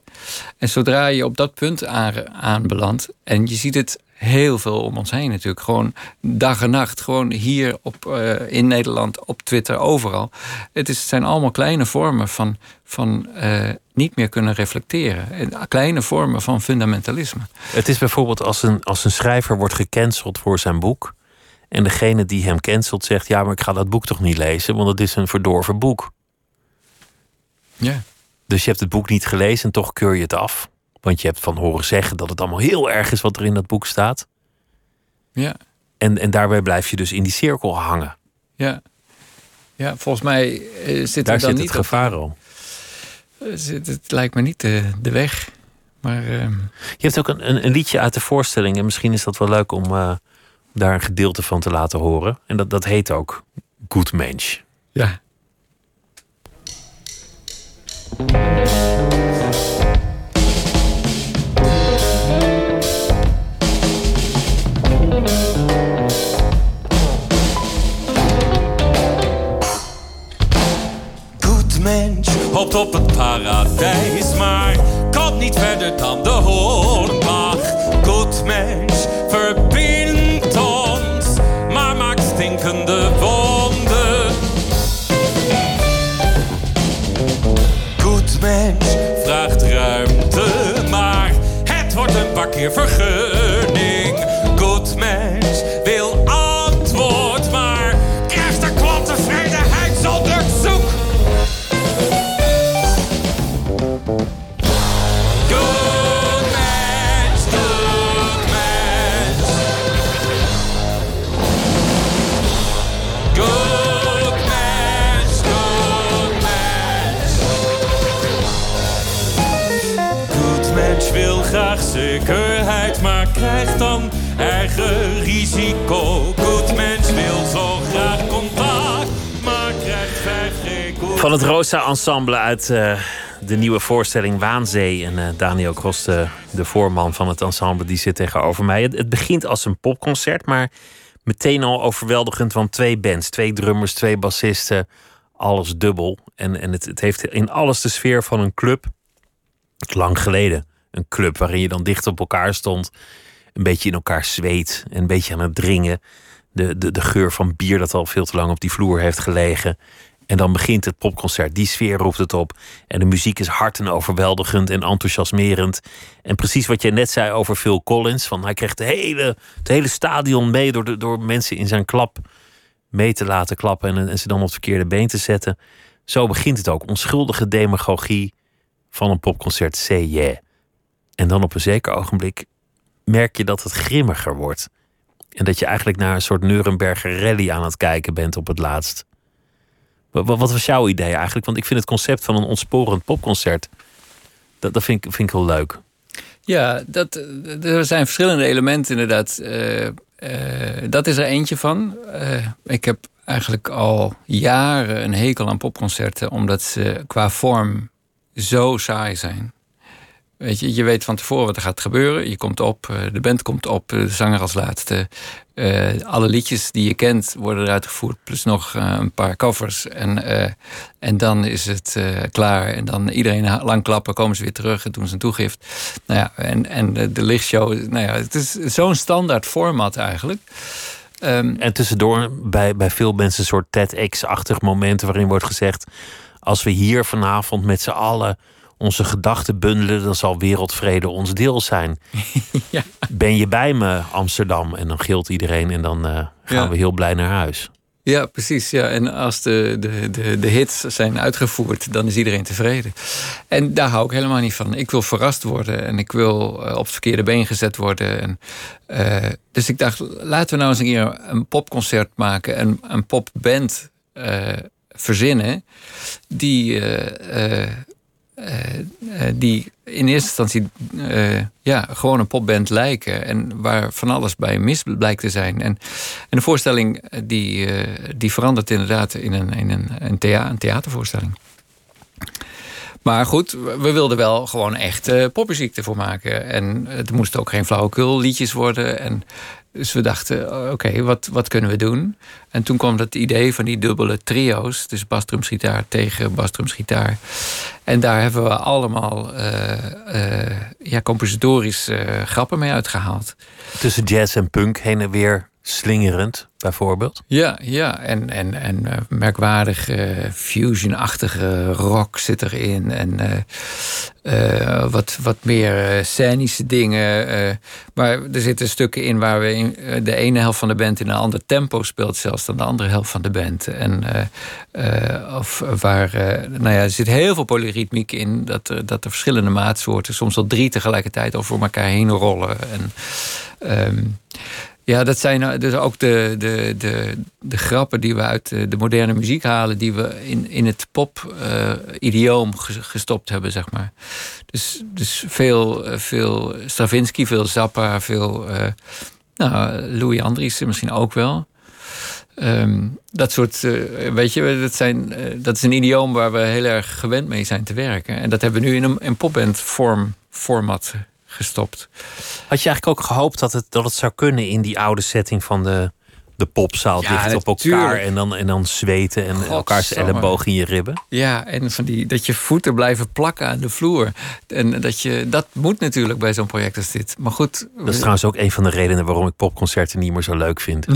En zodra je op dat punt aan, aanbelandt en je ziet het heel veel om ons heen natuurlijk. Gewoon dag en nacht. Gewoon hier op, uh, in Nederland, op Twitter, overal. Het, is, het zijn allemaal kleine vormen van, van uh, niet meer kunnen reflecteren. Kleine vormen van fundamentalisme. Het is bijvoorbeeld als een, als een schrijver wordt gecanceld voor zijn boek. En degene die hem cancelt zegt: Ja, maar ik ga dat boek toch niet lezen, want het is een verdorven boek. Ja. Dus je hebt het boek niet gelezen en toch keur je het af. Want je hebt van horen zeggen dat het allemaal heel erg is wat er in dat boek staat. Ja. En, en daarbij blijf je dus in die cirkel hangen. Ja. Ja, volgens mij uh, zit Daar er dan zit niet het gevaar al. Het, het lijkt me niet de, de weg. Maar, uh... Je hebt ook een, een, een, liedje uit de voorstelling. En misschien is dat wel leuk om uh, daar een gedeelte van te laten horen. En dat, dat heet ook Good Mensch. Ja. Van het Rosa Ensemble uit uh, de nieuwe voorstelling Waanzee. En uh, Daniel Krost, de, de voorman van het ensemble, die zit tegenover mij. Het, het, begint als een popconcert, maar meteen al overweldigend. Want twee bands, twee drummers, twee bassisten, alles dubbel. En, en het, het heeft in alles de sfeer van een club. Lang geleden. Een club waarin je dan dicht op elkaar stond. Een beetje in elkaar zweet. Een beetje aan het dringen. De, de, de geur van bier dat al veel te lang op die vloer heeft gelegen. En dan begint het popconcert. Die sfeer roept het op. En de muziek is hard en overweldigend en enthousiasmerend. En precies wat jij net zei over Phil Collins. Van hij kreeg de hele, het hele stadion mee door, de, door mensen in zijn klap mee te laten klappen. En, ze dan op het verkeerde been te zetten. Zo begint het ook. Onschuldige demagogie van een popconcert. Say yeah. En dan op een zeker ogenblik merk je dat het grimmiger wordt. En dat je eigenlijk naar een soort Nuremberger rally aan het kijken bent op het laatst. Wat was jouw idee eigenlijk? Want ik vind het concept van een ontsporend popconcert. Dat, dat vind, ik, vind heel leuk. Ja, dat, er zijn verschillende elementen inderdaad. Uh, uh, dat is er eentje van. Uh, ik heb eigenlijk al jaren een hekel aan popconcerten, omdat ze qua vorm zo saai zijn. Weet je, je weet van tevoren wat er gaat gebeuren. Je komt op, eh, de band komt op, de zanger als laatste. Uh, alle liedjes die je kent worden eruit gevoerd, plus nog een paar covers. En, en dan is het klaar. En dan iedereen lang klappen, komen ze weer terug en doen ze een toegift. Nou ja, en, en de, de lichtshow, nou ja, het is zo'n standaard format eigenlijk. Um, en tussendoor bij, bij veel mensen een soort TEDx-achtig momenten waarin wordt gezegd: als we hier vanavond met z'n allen onze gedachten bundelen, dan zal wereldvrede ons deel zijn. ja. Ben je bij me, Amsterdam? En dan gilt iedereen en dan uh, gaan ja. we heel blij naar huis. Ja, precies. Ja. En als de, de, de, de hits zijn uitgevoerd, dan is iedereen tevreden. En daar hou ik helemaal niet van. Ik wil verrast worden en ik wil uh, op het verkeerde been gezet worden. En, uh, dus ik dacht, laten we nou eens een keer een popconcert maken en een popband verzinnen. Die die in eerste instantie uh, ja, gewoon een popband lijken. En waar van alles bij mis blijkt te zijn. En, en de voorstelling die, die verandert inderdaad in een, in een, een, thea een theatervoorstelling. Maar goed, we wilden wel gewoon echt uh, popmuziek ervoor maken. En het moesten ook geen flauwekul liedjes worden. En dus we dachten, oké, wat, wat kunnen we doen? En toen kwam dat idee van die dubbele trio's. Dus basdrumsgitaar tegen basdrumsgitaar. En daar hebben we allemaal uh, uh, ja, compositorisch uh, grappen mee uitgehaald. Tussen jazz en punk heen en weer slingerend, bijvoorbeeld? Ja, ja. en, en, en uh, merkwaardig uh, fusion-achtige rock zit erin. En uh, wat, wat meer scenische dingen. maar er zitten stukken in waar we de ene helft van de band in een ander tempo speelt, zelfs dan de andere helft van de band. En of waar, nou ja, er zit heel veel polyritmiek in, dat er, dat er verschillende maatsoorten, soms wel drie tegelijkertijd over elkaar heen rollen. En, um, ja, dat zijn dus ook de, de, de, de grappen die we uit de moderne muziek halen, die we in, in het pop-idioom uh, gestopt hebben, zeg maar. Dus, dus veel, veel Stravinsky, veel Zappa, veel uh, nou, Louis Andriessen misschien ook wel. Um, dat soort, weet je, dat, zijn, dat is een idioom waar we heel erg gewend mee zijn te werken. En dat hebben we nu in een, een popband vorm, format gestopt. Had je eigenlijk ook gehoopt dat het, dat het zou kunnen in die oude setting van de, de popzaal? Ja, dicht op elkaar en dan, en dan zweten en God, elkaars elleboog in je ribben? Ja, en van die, dat je voeten blijven plakken aan de vloer. En dat, je, dat moet natuurlijk bij zo'n project als dit. Maar goed. Dat is trouwens ook een van de redenen waarom ik popconcerten niet meer zo leuk vind.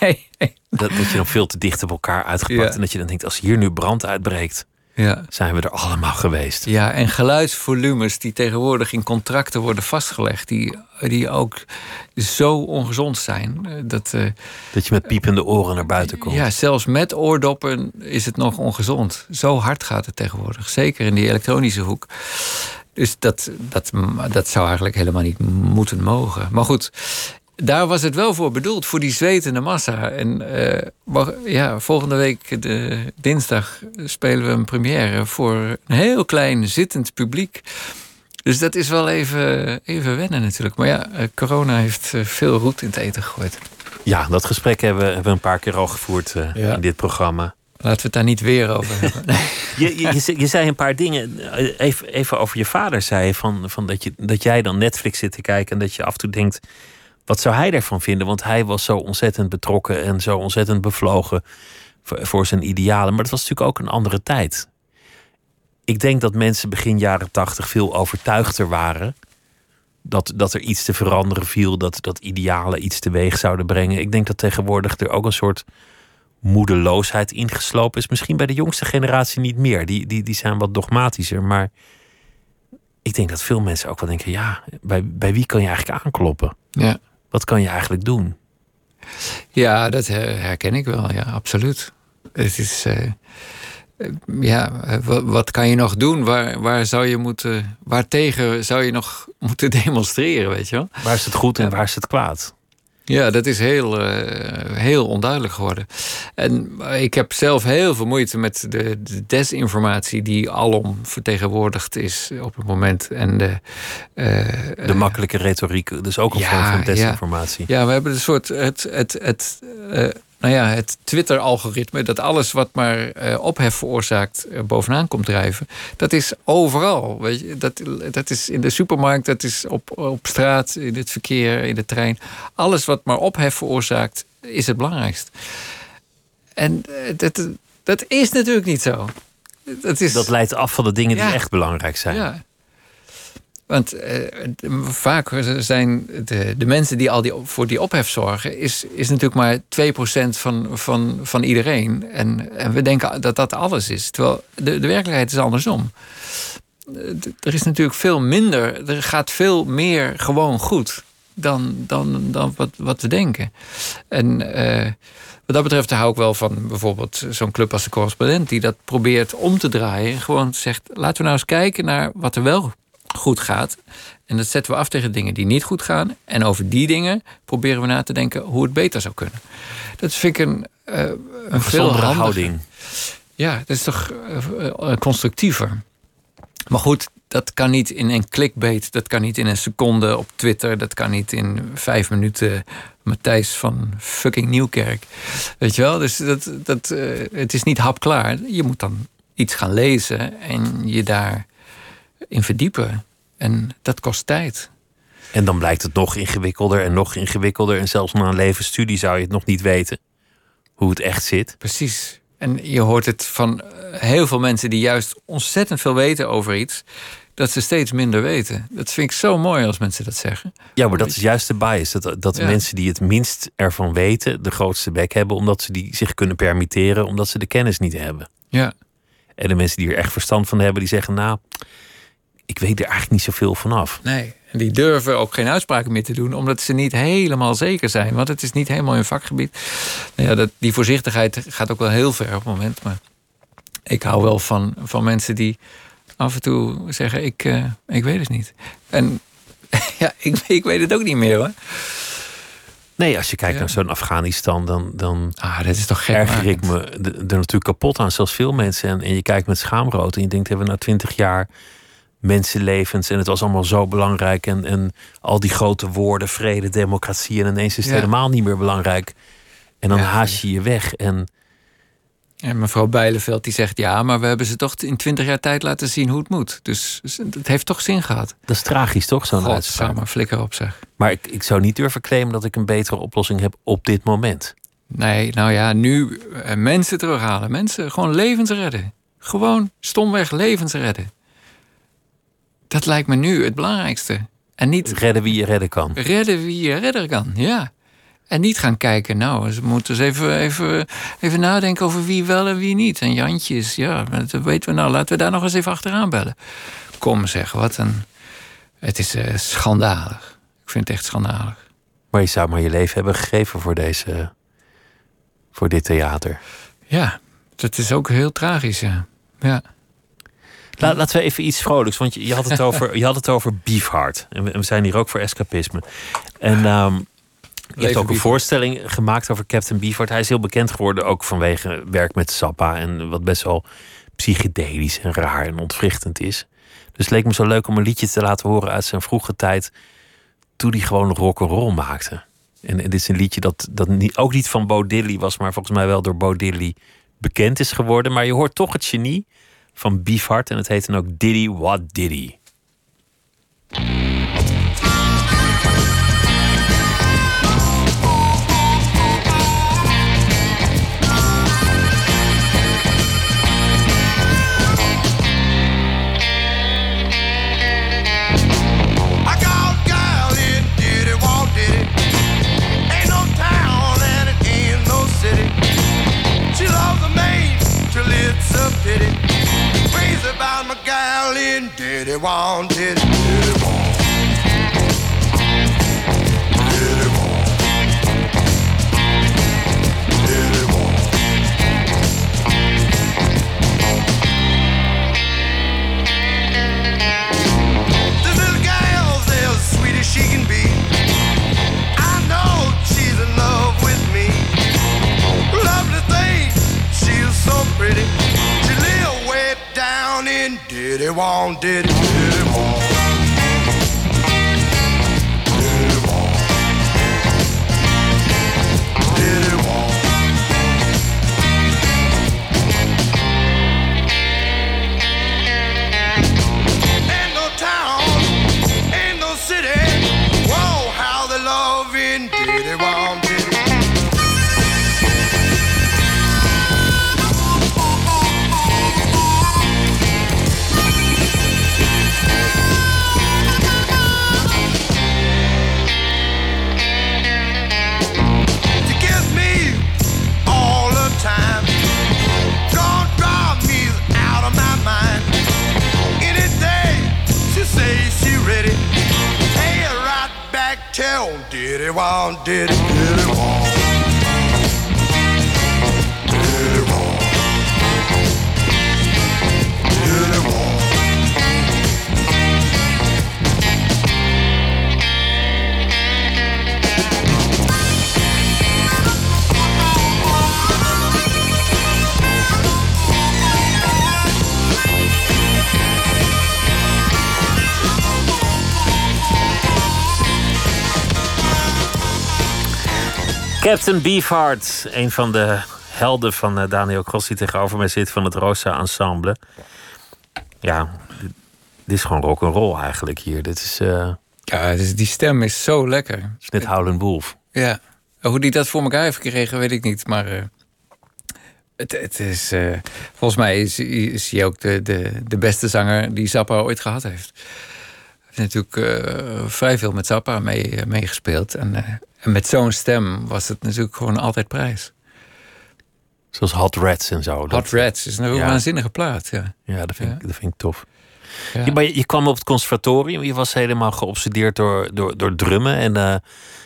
Nee. Dat, dat je dan veel te dicht op elkaar uitgepakt. Ja. En dat je dan denkt, als hier nu brand uitbreekt ja. zijn we er allemaal geweest. Ja, en geluidsvolumes die tegenwoordig in contracten worden vastgelegd, die, die ook zo ongezond zijn. Dat, uh, dat je met piepende oren naar buiten komt. Ja, zelfs met oordoppen is het nog ongezond. Zo hard gaat het tegenwoordig. Zeker in die elektronische hoek. Dus dat, dat, dat zou eigenlijk helemaal niet moeten mogen. Maar goed, daar was het wel voor bedoeld, voor die zwetende massa. En uh, ja, volgende week, de, dinsdag, spelen we een première voor een heel klein zittend publiek. Dus dat is wel even, even wennen natuurlijk. Maar ja, eh, corona heeft eh, veel roet in het eten gegooid. Ja, dat gesprek hebben, hebben we een paar keer al gevoerd uh, ja. in dit programma. Laten we het daar niet weer over hebben. je, je, je, zei een paar dingen. Even, even over je vader zei. Van, van dat, je, dat jij dan Netflix zit te kijken en dat je af en toe denkt wat zou hij ervan vinden? Want hij was zo ontzettend betrokken en zo ontzettend bevlogen voor, zijn idealen. Maar het was natuurlijk ook een andere tijd. Ik denk dat mensen begin jaren tachtig veel overtuigder waren. Dat, dat er iets te veranderen viel, dat, dat idealen iets teweeg zouden brengen. Ik denk dat tegenwoordig er ook een soort moedeloosheid ingeslopen is. Misschien bij de jongste generatie niet meer. Die, die, die zijn wat dogmatischer. Maar ik denk dat veel mensen ook wel denken: ja, bij, bij wie kan je eigenlijk aankloppen? Ja. Wat kan je eigenlijk doen? Ja, dat herken ik wel, ja, absoluut. Het is. Uh, ja, wat, kan je nog doen? Waar, waar zou je moeten. Waartegen zou je nog moeten demonstreren, weet je wel? Waar is het goed en waar is het kwaad? Ja, dat is heel, uh, heel onduidelijk geworden. En ik heb zelf heel veel moeite met de, de, desinformatie die alom vertegenwoordigd is op het moment. En de, uh, de makkelijke retoriek, dus ook een ja, vorm van desinformatie. Ja. ja, we hebben een soort het, het, het, nou ja, het Twitter-algoritme, dat alles wat maar eh, ophef veroorzaakt eh, bovenaan komt drijven, dat is overal. Weet je? Dat, dat is in de supermarkt, dat is op, op straat, in het verkeer, in de trein. Alles wat maar ophef veroorzaakt, is het belangrijkst. En eh, dat, dat is natuurlijk niet zo. Dat, is, Dat leidt af van de dingen die echt belangrijk zijn. ja. Want eh, vaak zijn de, de mensen die al die, voor die ophef zorgen, is, is natuurlijk maar 2% van, van, van iedereen. En, en we denken dat dat alles is. Terwijl de, de werkelijkheid is andersom. Eh, Er is natuurlijk veel minder, er gaat veel meer gewoon goed dan, dan, dan wat, wat we denken. En eh, wat dat betreft hou ik wel van bijvoorbeeld zo'n club als de correspondent, die dat probeert om te draaien. En gewoon zegt: laten we nou eens kijken naar wat er wel goed gaat. En dat zetten we af tegen dingen die niet goed gaan. En over die dingen proberen we na te denken hoe het beter zou kunnen. Dat vind ik een, eh, een veel handiger- houding. ja, dat is toch eh, eh, constructiever. Maar goed, dat kan niet in een clickbait. Dat kan niet in een seconde op Twitter. Dat kan niet in vijf minuten Matthijs van fucking Nieuwkerk. Weet je wel? Dus dat, dat, het is niet hapklaar. Je moet dan iets gaan lezen en je daarin verdiepen. En dat kost tijd. En dan blijkt het nog ingewikkelder en nog ingewikkelder. En zelfs na een levensstudie zou je het nog niet weten hoe het echt zit. Precies. En je hoort het van eh, heel veel mensen die juist ontzettend veel weten over iets, dat ze steeds minder weten. Dat vind ik zo mooi als mensen dat zeggen. Ja, maar dat is juist de bias. Dat, dat de Ja. mensen die het minst ervan weten, de grootste bek hebben, omdat ze die zich kunnen permitteren, omdat ze de kennis niet hebben. Ja, En de mensen die er echt verstand van hebben, die zeggen: Nou, ik weet er eigenlijk niet zoveel vanaf. nee. En die durven ook geen uitspraken meer te doen, omdat ze niet helemaal zeker zijn. Want het is niet helemaal hun vakgebied. Nou ja, dat, die voorzichtigheid gaat ook wel heel ver op het moment. Maar ik hou wel van, van mensen die af en toe zeggen: Ik, eh, ik weet het niet. En ja, ik, ik weet het ook niet meer hoor. Nee, als je kijkt Ja. naar zo'n Afghanistan, dan, dan Ah, dat is toch erger ik me er natuurlijk kapot aan. Zelfs veel mensen. En, en je kijkt met schaamrood en je denkt: hebben we na twintig jaar mensenlevens en het was allemaal zo belangrijk. En, en al die grote woorden, vrede, democratie. En ineens is het Ja. helemaal niet meer belangrijk. En dan Ja. haast je je weg. En En mevrouw Bijleveld die zegt ja, maar we hebben ze toch in twintig jaar tijd laten zien hoe het moet. Dus het heeft toch zin gehad. dat is tragisch, toch? Zo'n uitspraak. Godsamme, flikker op zeg. Maar ik, ik zou niet durven claimen dat ik een betere oplossing heb op dit moment. Nee, nou ja, nu eh, mensen terughalen. Mensen gewoon levens redden. Gewoon stomweg levens redden. Dat lijkt me nu het belangrijkste. En niet Redden wie je redden kan. redden wie je redder kan, ja. En niet gaan kijken, nou, ze moeten eens even, even, even nadenken over wie wel en wie niet. En Jantjes, ja, dat weten we nou. Laten we daar nog eens even achteraan bellen. Kom zeg, wat een... Het is eh, schandalig. Ik vind het echt schandalig. Maar je zou maar je leven hebben gegeven voor deze. voor dit theater. Ja, dat is ook heel tragisch, ja. Ja, La- laten we even iets vrolijks, want je, je, had, het over, je had het over Beefheart. En we, zijn hier ook voor escapisme. En ehm, je hebt ook een Beefheart. voorstelling gemaakt over Captain Beefheart. Hij is heel bekend geworden ook vanwege werk met Sappa. En wat best wel psychedelisch en raar en ontwrichtend is. Dus het leek me zo leuk om een liedje te laten horen uit zijn vroege tijd. Toen hij gewoon rock'n'roll maakte. En, en dit is een liedje dat, dat niet, ook niet van Bo Diddley was, maar volgens mij wel door Bo Diddley bekend is geworden. Maar je hoort toch het genie van Beefheart. En het heet dan ook Diddy What Diddy. In did in Diddy Wong, Diddy, Diddy Wong. Captain Beefheart, een van de helden van eh, Daniel Cross die tegenover mij zit van het Rosa Ensemble. Ja, dit, is gewoon rock and roll eigenlijk hier. Dit is, eh, Ja, dus die stem is zo lekker. dit is net Howlin' Wolf. Ja. Hoe die dat voor elkaar heeft gekregen, weet ik niet. Maar eh, het, het is. volgens mij is, is hij ook de, de, de beste zanger die Zappa ooit gehad heeft. Hij heeft natuurlijk vrij veel met Zappa mee, meegespeeld. En, eh, en met zo'n stem was het natuurlijk gewoon altijd prijs. Zoals Hot Rats en zo. Hot Dat- Rats is een Ja. waanzinnige plaat. Ja. Ja, dat vind, Ik, dat vind ik tof. Ja. Je, maar je, je kwam op het conservatorium. Je was helemaal geobsedeerd door, door, door drummen. En, Ja,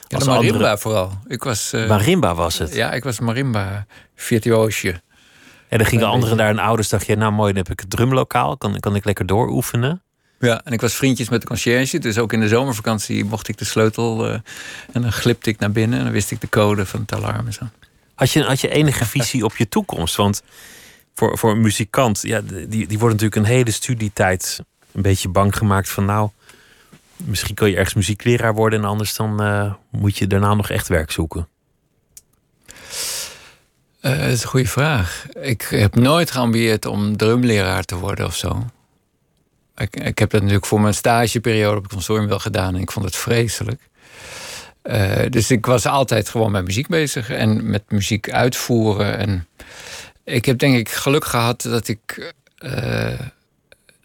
als marimba andere- vooral. Ik was, eh, Marimba was het. ja, ik was marimba virtuoosje. En dan gingen Een anderen daar en ouders dacht je, nou mooi, dan heb ik het drumlokaal. Kan, kan ik lekker dooroefenen. Ja, en ik was vriendjes met de conciërge. Dus ook in de zomervakantie mocht ik de sleutel. eh, en dan glipte ik naar binnen. En dan wist ik de code van het alarm en zo. Had je, had je enige visie op je toekomst? Want voor, voor een muzikant, ja, die, die wordt natuurlijk een hele studietijd een beetje bang gemaakt van nou, misschien kun je ergens muziekleraar worden en anders dan eh, moet je daarna nog echt werk zoeken. Eh, dat is een goede vraag. Ik heb nooit geambieerd om drumleraar te worden of zo. Ik, ik heb dat natuurlijk voor mijn stageperiode op het consortium wel gedaan. En ik vond het vreselijk. Eh, dus ik was altijd gewoon met muziek bezig. En met muziek uitvoeren. En ik heb denk ik geluk gehad dat ik... eh,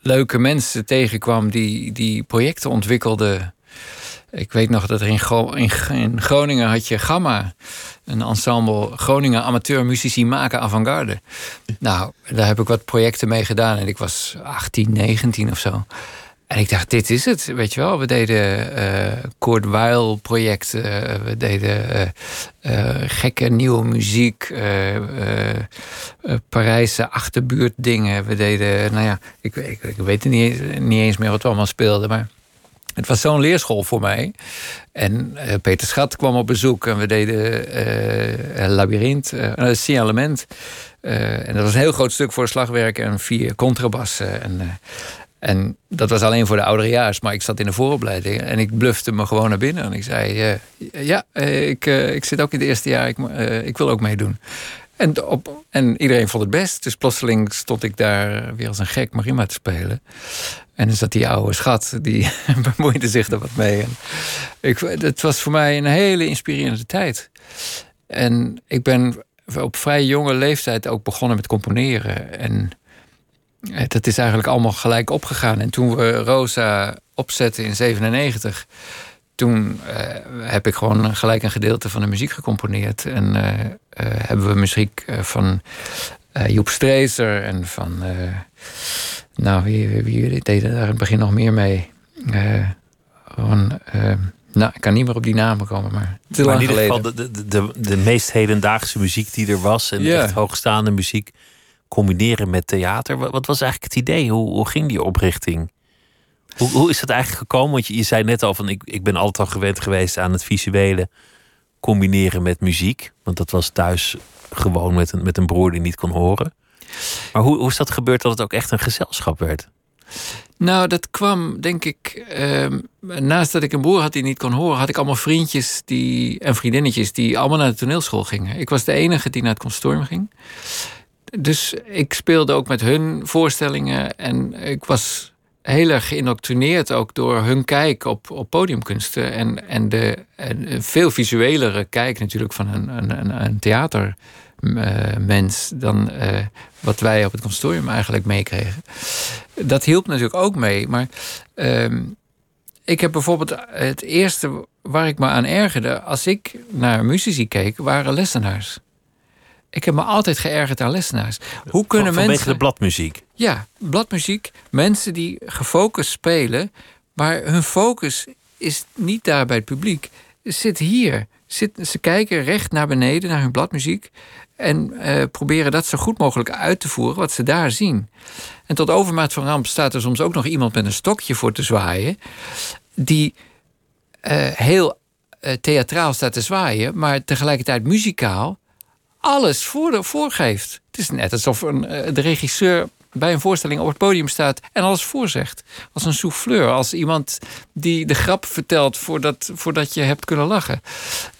leuke mensen tegenkwam die, die projecten ontwikkelden. Ik weet nog dat er in, Gro- in, in Groningen had je Gamma. Een ensemble Groningen amateurmuzici maken avant-garde. Nou, daar heb ik wat projecten mee gedaan. En ik was 18, 19 of zo. En ik dacht, dit is het, weet je wel. We deden eh Kurt projecten. we deden eh, eh, gekke nieuwe muziek. eh, eh, eh, Parijse achterbuurt dingen. We deden, nou ja, ik, ik, ik weet niet, niet eens meer wat we allemaal speelden. Maar het was zo'n leerschool voor mij. En eh, Peter Schat kwam op bezoek en we deden Labyrinth, eh uh, Signalement. Eh, en dat was een heel groot stuk voor slagwerk en vier contrabassen. En, en dat was alleen voor de ouderejaars, maar ik zat in de vooropleiding en ik blufte me gewoon naar binnen. En ik zei: Ja, ik, ik zit ook in het eerste jaar, ik, ik wil ook meedoen. En, op, en iedereen vond het best. Dus plotseling stond ik daar weer als een gek marimba te spelen. En dan zat die oude schat, die bemoeide zich er wat mee. Ik, het was voor mij een hele inspirerende tijd. En ik ben op vrij jonge leeftijd ook begonnen met componeren. En dat is eigenlijk allemaal gelijk opgegaan. En toen we Rosa opzetten in 97, toen eh, heb ik gewoon gelijk een gedeelte van de muziek gecomponeerd. En eh, eh, hebben we muziek eh, van eh, Joep Streeser en van. eh, nou, wie, wie, wie deden daar in het begin nog meer mee? Eh, gewoon, eh, nou, ik kan niet meer op die namen komen, maar te Maar lang in ieder geval de, de, de, de meest hedendaagse muziek die er was. En echt hoogstaande muziek combineren met theater. Wat, wat was eigenlijk het idee? Hoe, hoe ging die oprichting? Hoe, hoe is dat eigenlijk gekomen? Want je, zei net al van ik, ik ben altijd al gewend geweest aan het visuele combineren met muziek. Want dat was thuis gewoon met een, met een broer die niet kon horen. Maar hoe, hoe is dat gebeurd dat het ook echt een gezelschap werd? Nou, dat kwam, denk ik. ehm, naast dat ik een broer had die niet kon horen, had ik allemaal vriendjes die, en vriendinnetjes die allemaal naar de toneelschool gingen. Ik was de enige die naar het consortium ging. Dus ik speelde ook met hun voorstellingen en ik was heel erg geïndoctrineerd ook door hun kijk op, op podiumkunsten en, en de en veel visuelere kijk natuurlijk van een, een, een, theatermens dan eh, wat wij op het consortium eigenlijk meekregen. Dat hielp natuurlijk ook mee, maar ehm, ik heb bijvoorbeeld het eerste waar ik me aan ergerde als ik naar muzici keek, waren lessenaars. Ik heb me altijd geërgerd aan lessenaars. Hoe kunnen Van- vanwege mensen. de bladmuziek. Ja, bladmuziek. Mensen die gefocust spelen, maar hun focus is niet daar bij het publiek. Zit hier. zit, ze kijken recht naar beneden, naar hun bladmuziek. En eh, proberen dat zo goed mogelijk uit te voeren wat ze daar zien. En tot overmaat van ramp staat er soms ook nog iemand met een stokje voor te zwaaien. Die eh, heel eh, theatraal staat te zwaaien, maar tegelijkertijd muzikaal alles voor, voorgeeft. Het is net alsof een, eh, de regisseur bij een voorstelling op het podium staat en alles voorzegt. Als een souffleur, als iemand die de grap vertelt voordat, voordat je hebt kunnen lachen.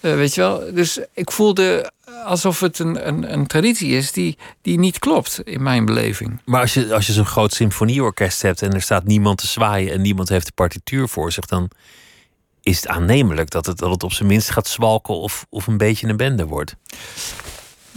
Eh, weet je wel? Dus ik voelde alsof het een, een, een traditie is die, die niet klopt in mijn beleving. Maar als je, als je zo'n groot symfonieorkest hebt en er staat niemand te zwaaien en niemand heeft de partituur voor zich, dan is het aannemelijk dat het, dat het op zijn minst gaat zwalken of, of een beetje een bende wordt.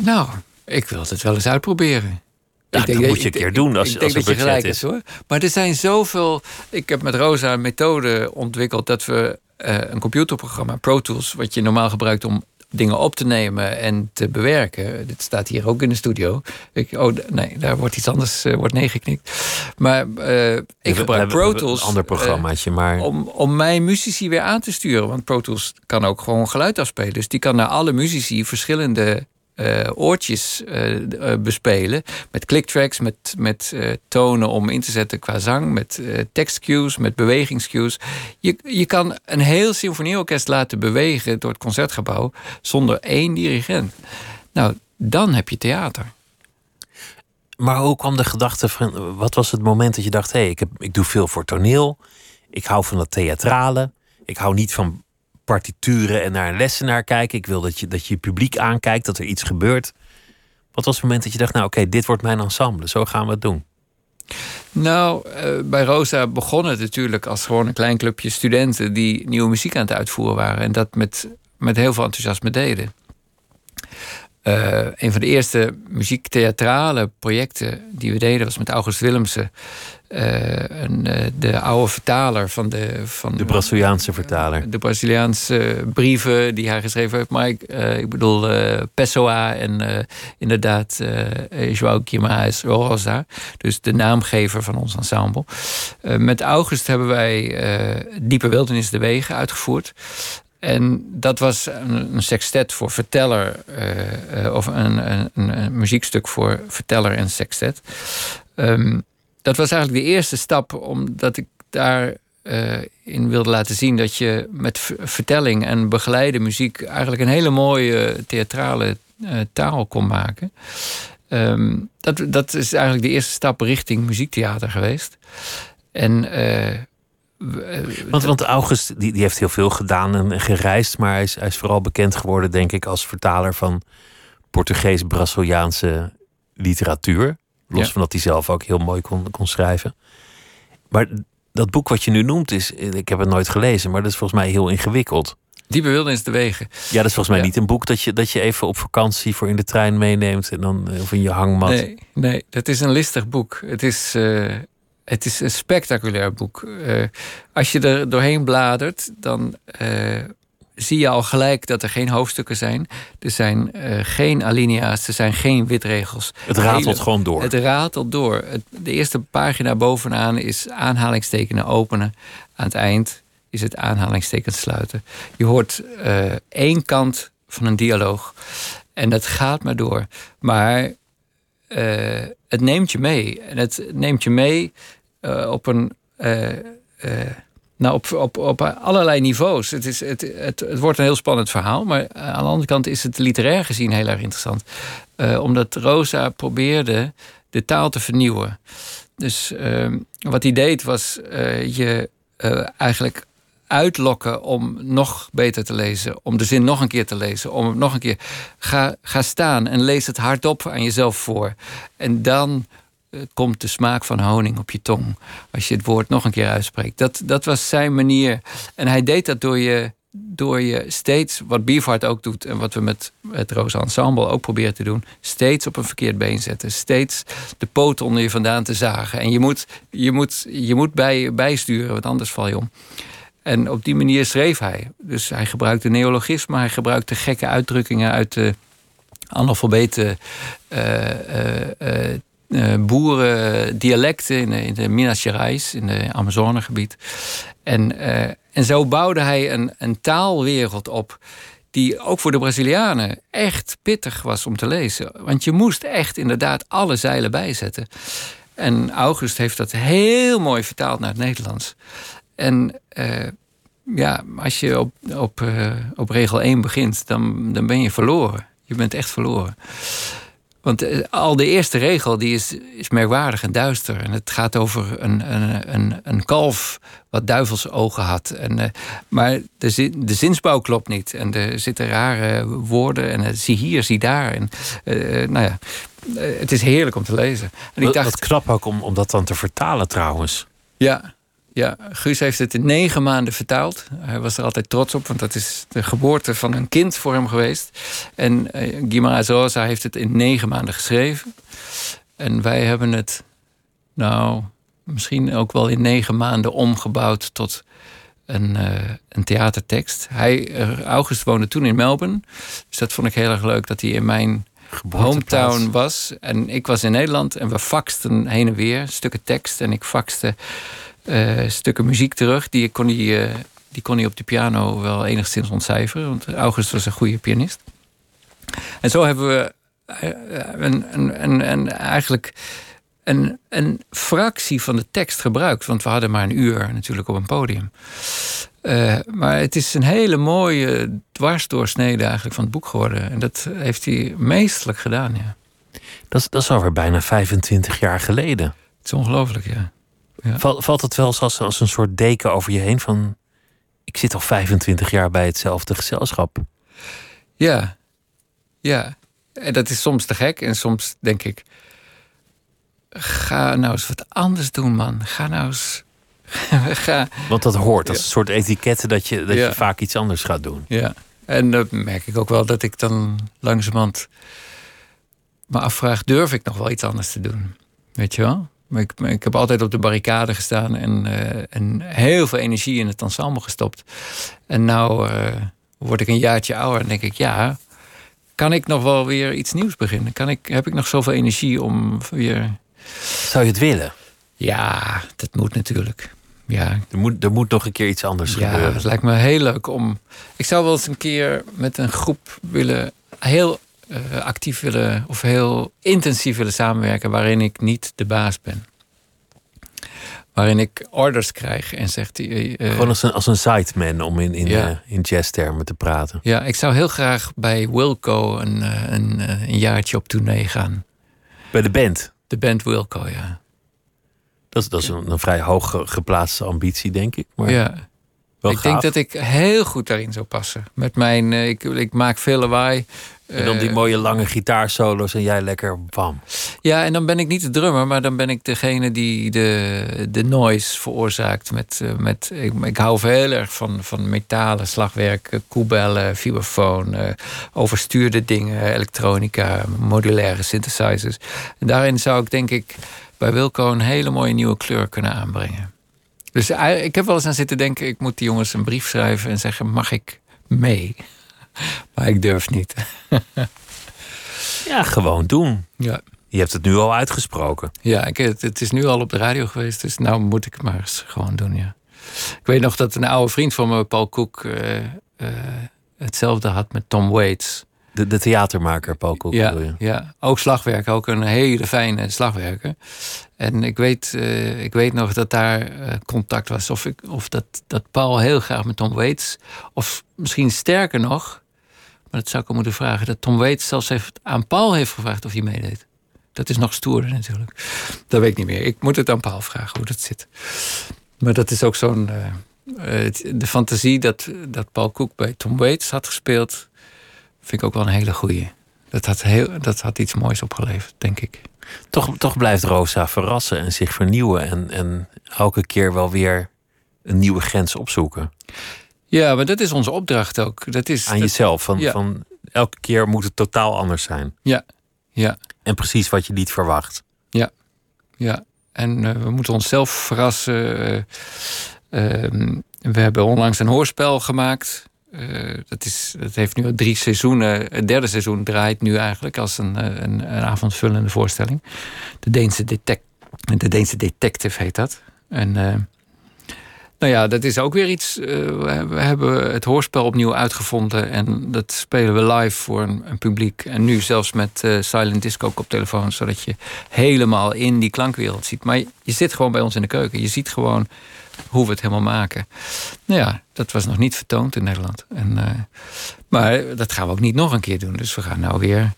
Nou, ik wil het wel eens uitproberen. Ja, Ik denk dat moet je een keer doen als, ik als denk dat je gelijk is. hoor. Maar er zijn zoveel. Ik heb met Rosa een methode ontwikkeld dat we eh, een computerprogramma, Pro Tools, wat je normaal gebruikt om dingen op te nemen en te bewerken. Dit staat hier ook in de studio. Ik, oh, nee, daar wordt iets anders eh, wordt neergeknikt. Maar We- ik we gebruik Pro een Tools. ander eh, programmaatje, maar om, om mijn muzici weer aan te sturen. Want Pro Tools kan ook gewoon geluid afspelen. Dus die kan naar alle muzici verschillende eh, oortjes eh, eh, bespelen. Met clicktracks, met, met tonen om in te zetten qua zang. Met tekstcues, met bewegingscues. Je, je kan een heel symfonieorkest laten bewegen door het concertgebouw... zonder één dirigent. Nou, dan heb je theater. Maar hoe kwam de gedachte van. Wat was het moment dat je dacht: hé, hey, ik, ik doe veel voor toneel. Ik hou van dat theatrale. Ik hou niet van partituren en naar een lessenaar kijken. Ik wil dat je, dat je publiek aankijkt, dat er iets gebeurt. Wat was het moment dat je dacht: nou, oké, dit wordt mijn ensemble. Zo gaan we het doen. Nou, eh, bij Rosa begon het natuurlijk als gewoon een klein clubje studenten die nieuwe muziek aan het uitvoeren waren. En dat met, met heel veel enthousiasme deden. Eh, een van de eerste muziektheatrale projecten die we deden was met August Willemsen. Eh, een, eh, de oude vertaler van de. Van De Braziliaanse vertaler. de Braziliaanse brieven die hij geschreven heeft. Maar ik, ik bedoel Pessoa en inderdaad eh João Guimarães Rosa. Dus de naamgever van ons ensemble. Met August hebben wij Diepe Wildernis de Wegen uitgevoerd. En dat was een, sextet voor verteller, eh, eh, of een, een, een, muziekstuk voor verteller en sextet. Ehm, dat was eigenlijk de eerste stap, omdat ik daar eh, in wilde laten zien dat je met vertelling en begeleide muziek eigenlijk een hele mooie theatrale taal kon maken. Ehm, dat, dat is eigenlijk de eerste stap richting muziektheater geweest. En Want, want August die, die heeft heel veel gedaan en, gereisd. Maar hij is, hij is vooral bekend geworden, denk ik, als vertaler van Portugees-Braziliaanse literatuur. Los Ja. van dat hij zelf ook heel mooi kon, kon schrijven. Maar dat boek wat je nu noemt, is, ik heb het nooit gelezen, maar dat is volgens mij heel ingewikkeld. Diepe Wildernis de Wegen. Ja, dat is volgens mij Ja. niet een boek dat je, dat je even op vakantie voor in de trein meeneemt en dan eh, of in je hangmat. Nee, nee, dat is een listig boek. Het is, eh, het is een spectaculair boek. Eh, als je er doorheen bladert, dan eh, zie je al gelijk dat er geen hoofdstukken zijn. Er zijn eh, geen alinea's, er zijn geen witregels. Het ratelt Hele- gewoon door. Het ratelt door. Het- de eerste pagina bovenaan is aanhalingstekenen openen. Aan het eind is het aanhalingstekens sluiten. Je hoort één kant van een dialoog. En dat gaat maar door. Maar het neemt je mee. En het neemt je mee eh, op een. eh, eh, nou, op, op, op allerlei niveaus. Het, is, het, het, het wordt een heel spannend verhaal. Maar aan de andere kant is het literair gezien heel erg interessant. Omdat Rosa probeerde de taal te vernieuwen. Dus eh, wat hij deed was je eigenlijk uitlokken om nog beter te lezen. Om de zin nog een keer te lezen. Om nog een keer. Ga, ga staan en lees het hardop aan jezelf voor. En dan komt de smaak van honing op je tong. Als je het woord nog een keer uitspreekt. Dat, dat was zijn manier. En hij deed dat door je, door je steeds, wat Biervaart ook doet. En wat we met het Rosa Ensemble ook proberen te doen. Steeds op een verkeerd been zetten. Steeds de poot onder je vandaan te zagen. En je moet, je moet, je moet bij, bijsturen, want anders val je om. En op die manier schreef hij. Dus hij gebruikte neologismen, hij gebruikte gekke uitdrukkingen uit de analfabete eh, eh, eh, eh, boerendialecten in de, in de Minas Gerais, in het Amazonegebied. En, eh, en zo bouwde hij een, een taalwereld op die ook voor de Brazilianen echt pittig was om te lezen. Want je moest echt inderdaad alle zeilen bijzetten. En August heeft dat heel mooi vertaald naar het Nederlands. En eh, ja, als je op, op, op regel 1 begint, dan, dan ben je verloren. Je bent echt verloren. Want eh, al de eerste regel die is, is merkwaardig en duister. En het gaat over een, een, een, een kalf wat duivels ogen had. En, eh, maar de, zin, de zinsbouw klopt niet. En er zitten rare woorden. En uh, zie hier, zie daar. En, eh, nou ja, eh, het is heerlijk om te lezen. En ik dacht, wat knap ook om, om dat dan te vertalen trouwens. ja, ja, Guus heeft het in negen maanden vertaald. Hij was er altijd trots op, want dat is de geboorte van een kind voor hem geweest. En eh, Guimarães Rosa heeft het in negen maanden geschreven. En wij hebben het, nou, misschien ook wel in negen maanden omgebouwd tot een, eh, een theatertekst. Hij, eh, August woonde toen in Melbourne. Dus dat vond ik heel erg leuk dat hij in mijn hometown was. En ik was in Nederland en we faxten heen en weer stukken tekst. En ik faxte stukken muziek terug. Die kon hij, eh, die kon hij op de piano wel enigszins ontcijferen. Want August was een goede pianist. En zo hebben we eh, een, een, een, een, eigenlijk een, een fractie van de tekst gebruikt. Want we hadden maar een uur natuurlijk op een podium. Eh, maar het is een hele mooie dwarsdoorsnede eigenlijk van het boek geworden. En dat heeft hij meestelijk gedaan, ja. Dat, dat is alweer bijna 25 jaar geleden. Het is ongelooflijk, ja. Valt, valt het wel eens als, als een soort deken over je heen van... ik zit al 25 jaar bij hetzelfde gezelschap. Ja, ja. En dat is soms te gek. En soms denk ik... Ga nou eens wat anders doen, man. Ga nou eens... ga... Want dat hoort, dat is een soort etiketten dat je, dat Ja. je vaak iets anders gaat doen. Ja. En dan merk ik ook wel dat ik dan langzamerhand me afvraag... durf ik nog wel iets anders te doen? Weet je wel? Ik heb altijd op de barricade gestaan... en, eh, en heel veel energie in het ensemble gestopt. En nou eh, word ik een jaartje ouder en denk ik... ja, kan ik nog wel weer iets nieuws beginnen? Kan ik, heb ik nog zoveel energie om weer... Zou je het willen? Ja, dat moet natuurlijk. Ja, Er moet, er moet nog een keer iets anders ja, gebeuren. het lijkt me heel leuk om. Ik zou wel eens een keer met een groep willen. heel eh, actief willen. of heel intensief willen samenwerken. waarin ik niet de baas ben. Waarin ik orders krijg en zegt. die, eh, Gewoon als een, als een sideman om in, in, Ja. eh, in jazztermen te praten. ja, ik zou heel graag bij Wilco een, eh, een, eh, een jaartje op tournee gaan. Bij de band. De band Wilco, ja. Dat is, dat is een, een vrij hoog ge- geplaatste ambitie, denk ik. Maar ja. ik denk dat ik heel goed daarin zou passen. Met mijn. eh, ik, ik maak veel lawaai. En dan die Eh, mooie lange gitaarsolo's en jij lekker bam. Ja, en dan ben ik niet de drummer, maar dan ben ik degene die de, de noise veroorzaakt. Met, eh, met, ik, ik hou heel erg van, van metalen, slagwerk, koebellen, vibrafoon, eh, overstuurde dingen, elektronica, modulaire synthesizers. En daarin zou ik denk ik bij Wilco een hele mooie nieuwe kleur kunnen aanbrengen. Dus ik heb wel eens aan zitten denken, ik moet die jongens een brief schrijven en zeggen, mag ik mee? Maar ik durf niet. Ja, gewoon doen. Ja. Je hebt het nu al uitgesproken. Ja, ik, het, het is nu al op de radio geweest, dus nou moet ik het maar eens gewoon doen, ja. Ik weet nog dat een oude vriend van me, Paul Koek, eh, eh, hetzelfde had met Tom Waits. De, de theatermaker, Paul Koek, Ja, bedoel je? ja, ook slagwerker, ook een hele fijne slagwerker. En ik weet, eh, ik weet nog dat daar contact was. Of, ik, of dat, dat Paul heel graag met Tom Waits, of misschien sterker nog, maar dat zou ik moeten vragen, dat Tom Waits zelfs heeft, aan Paul heeft gevraagd of hij meedeed. Dat is nog stoerder natuurlijk. Dat weet ik niet meer. Ik moet het aan Paul vragen hoe dat zit. Maar dat is ook zo'n. eh, de fantasie dat, dat Paul Koek bij Tom Waits had gespeeld, vind ik ook wel een hele goeie. Dat had, heel, dat had iets moois opgeleverd, denk ik. Toch, toch blijft Rosa verrassen en zich vernieuwen. En, en elke keer wel weer een nieuwe grens opzoeken. Ja, maar dat is onze opdracht ook. Dat is, Aan dat- jezelf. Van, ja. van elke keer moet het totaal anders zijn. Ja, ja, En precies wat je niet verwacht. ja, ja. En eh, we moeten onszelf verrassen. eh, ehm, we hebben onlangs een hoorspel gemaakt. Eh, dat, is, dat heeft nu al drie seizoenen. Het derde seizoen draait nu eigenlijk als een, een, een avondvullende voorstelling. De Deense, detec de Deense Detective heet dat. En Nou ja, dat is ook weer iets. eh, we, hebben het hoorspel opnieuw uitgevonden. En dat spelen we live voor een, een publiek. En nu zelfs met eh, silent disco koptelefoon. Zodat je helemaal in die klankwereld ziet. Maar je, zit gewoon bij ons in de keuken. Je ziet gewoon hoe we het helemaal maken. Nou ja, dat was nog niet vertoond in Nederland. En, eh, maar dat gaan we ook niet nog een keer doen. Dus we gaan nou weer.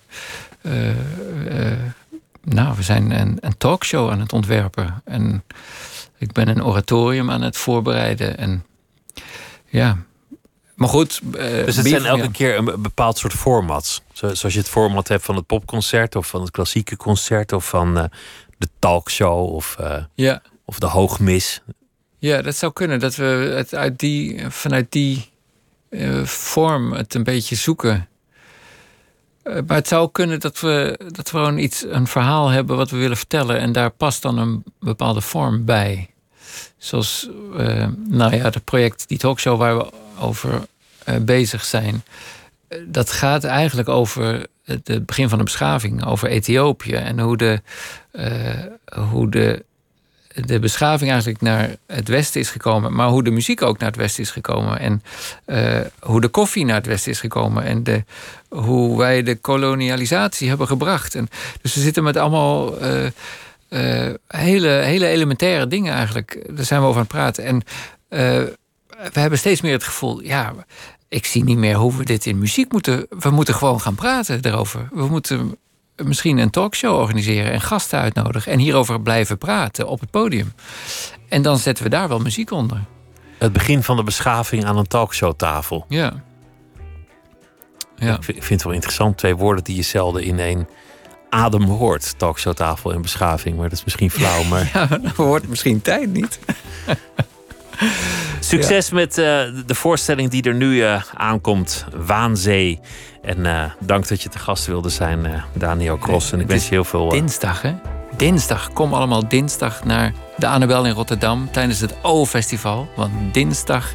nou, we zijn een, een talkshow aan het ontwerpen. En ik ben een oratorium aan het voorbereiden. En ja. Maar goed. eh, Dus het Beef- zijn elke ja. keer een be- bepaald soort formats. Zo- Zoals je het format hebt van het popconcert of van het klassieke concert of van eh, de talkshow of, eh, Ja. of de hoogmis. Ja, dat zou kunnen. Dat we het uit die, vanuit die vorm het een beetje zoeken. Maar het zou kunnen dat we, dat we gewoon iets, een verhaal hebben wat we willen vertellen. En daar past dan een bepaalde vorm bij. Zoals, eh, nou ja, het project, die talkshow waar we over eh, bezig zijn. Dat gaat eigenlijk over het, begin van de beschaving, over Ethiopië. En hoe de, eh, hoe de de beschaving eigenlijk naar het westen is gekomen, maar hoe de muziek ook naar het westen is gekomen. En hoe de koffie naar het westen is gekomen. En de, hoe wij de kolonialisatie hebben gebracht. En, dus we zitten met allemaal eh, hele, hele elementaire dingen eigenlijk. Daar zijn we over aan het praten. En eh, we hebben steeds meer het gevoel, ja, ik zie niet meer hoe we dit in muziek moeten. We moeten gewoon gaan praten erover. We moeten misschien een talkshow organiseren en gasten uitnodigen. En hierover blijven praten op het podium. En dan zetten we daar wel muziek onder. Het begin van de beschaving aan een talkshowtafel. Ja. Ja. Ik vind ik vind het wel interessant. Twee woorden die je zelden in één adem hoort. Talkshowtafel en beschaving. Maar dat is misschien flauw. Maar Ja, dan wordt misschien tijd niet. Succes met eh, de voorstelling die er nu eh, aankomt, Waanzee. En eh, dank dat je te gast wilde zijn, eh, Daniel Cross. En ik wens je heel veel. Dinsdag, hè? Dinsdag. Kom allemaal dinsdag naar de Annabel in Rotterdam tijdens het O-festival. Want dinsdag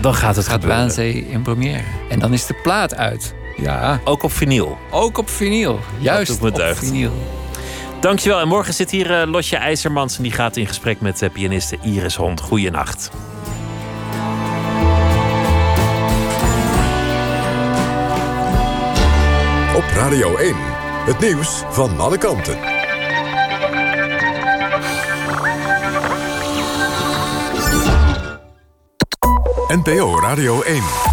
dan gaat het gaat gebeuren. Waanzee in première. En dan is de plaat uit. Ja, Ook op vinyl. ook op vinyl. Juist doet me op deugd. vinyl. Dankjewel. En morgen zit hier eh, Lotje IJzermans. En die gaat in gesprek met eh, pianiste Iris Hond. Goeienacht. Op Radio 1. Het nieuws van alle kanten. NPO Radio 1.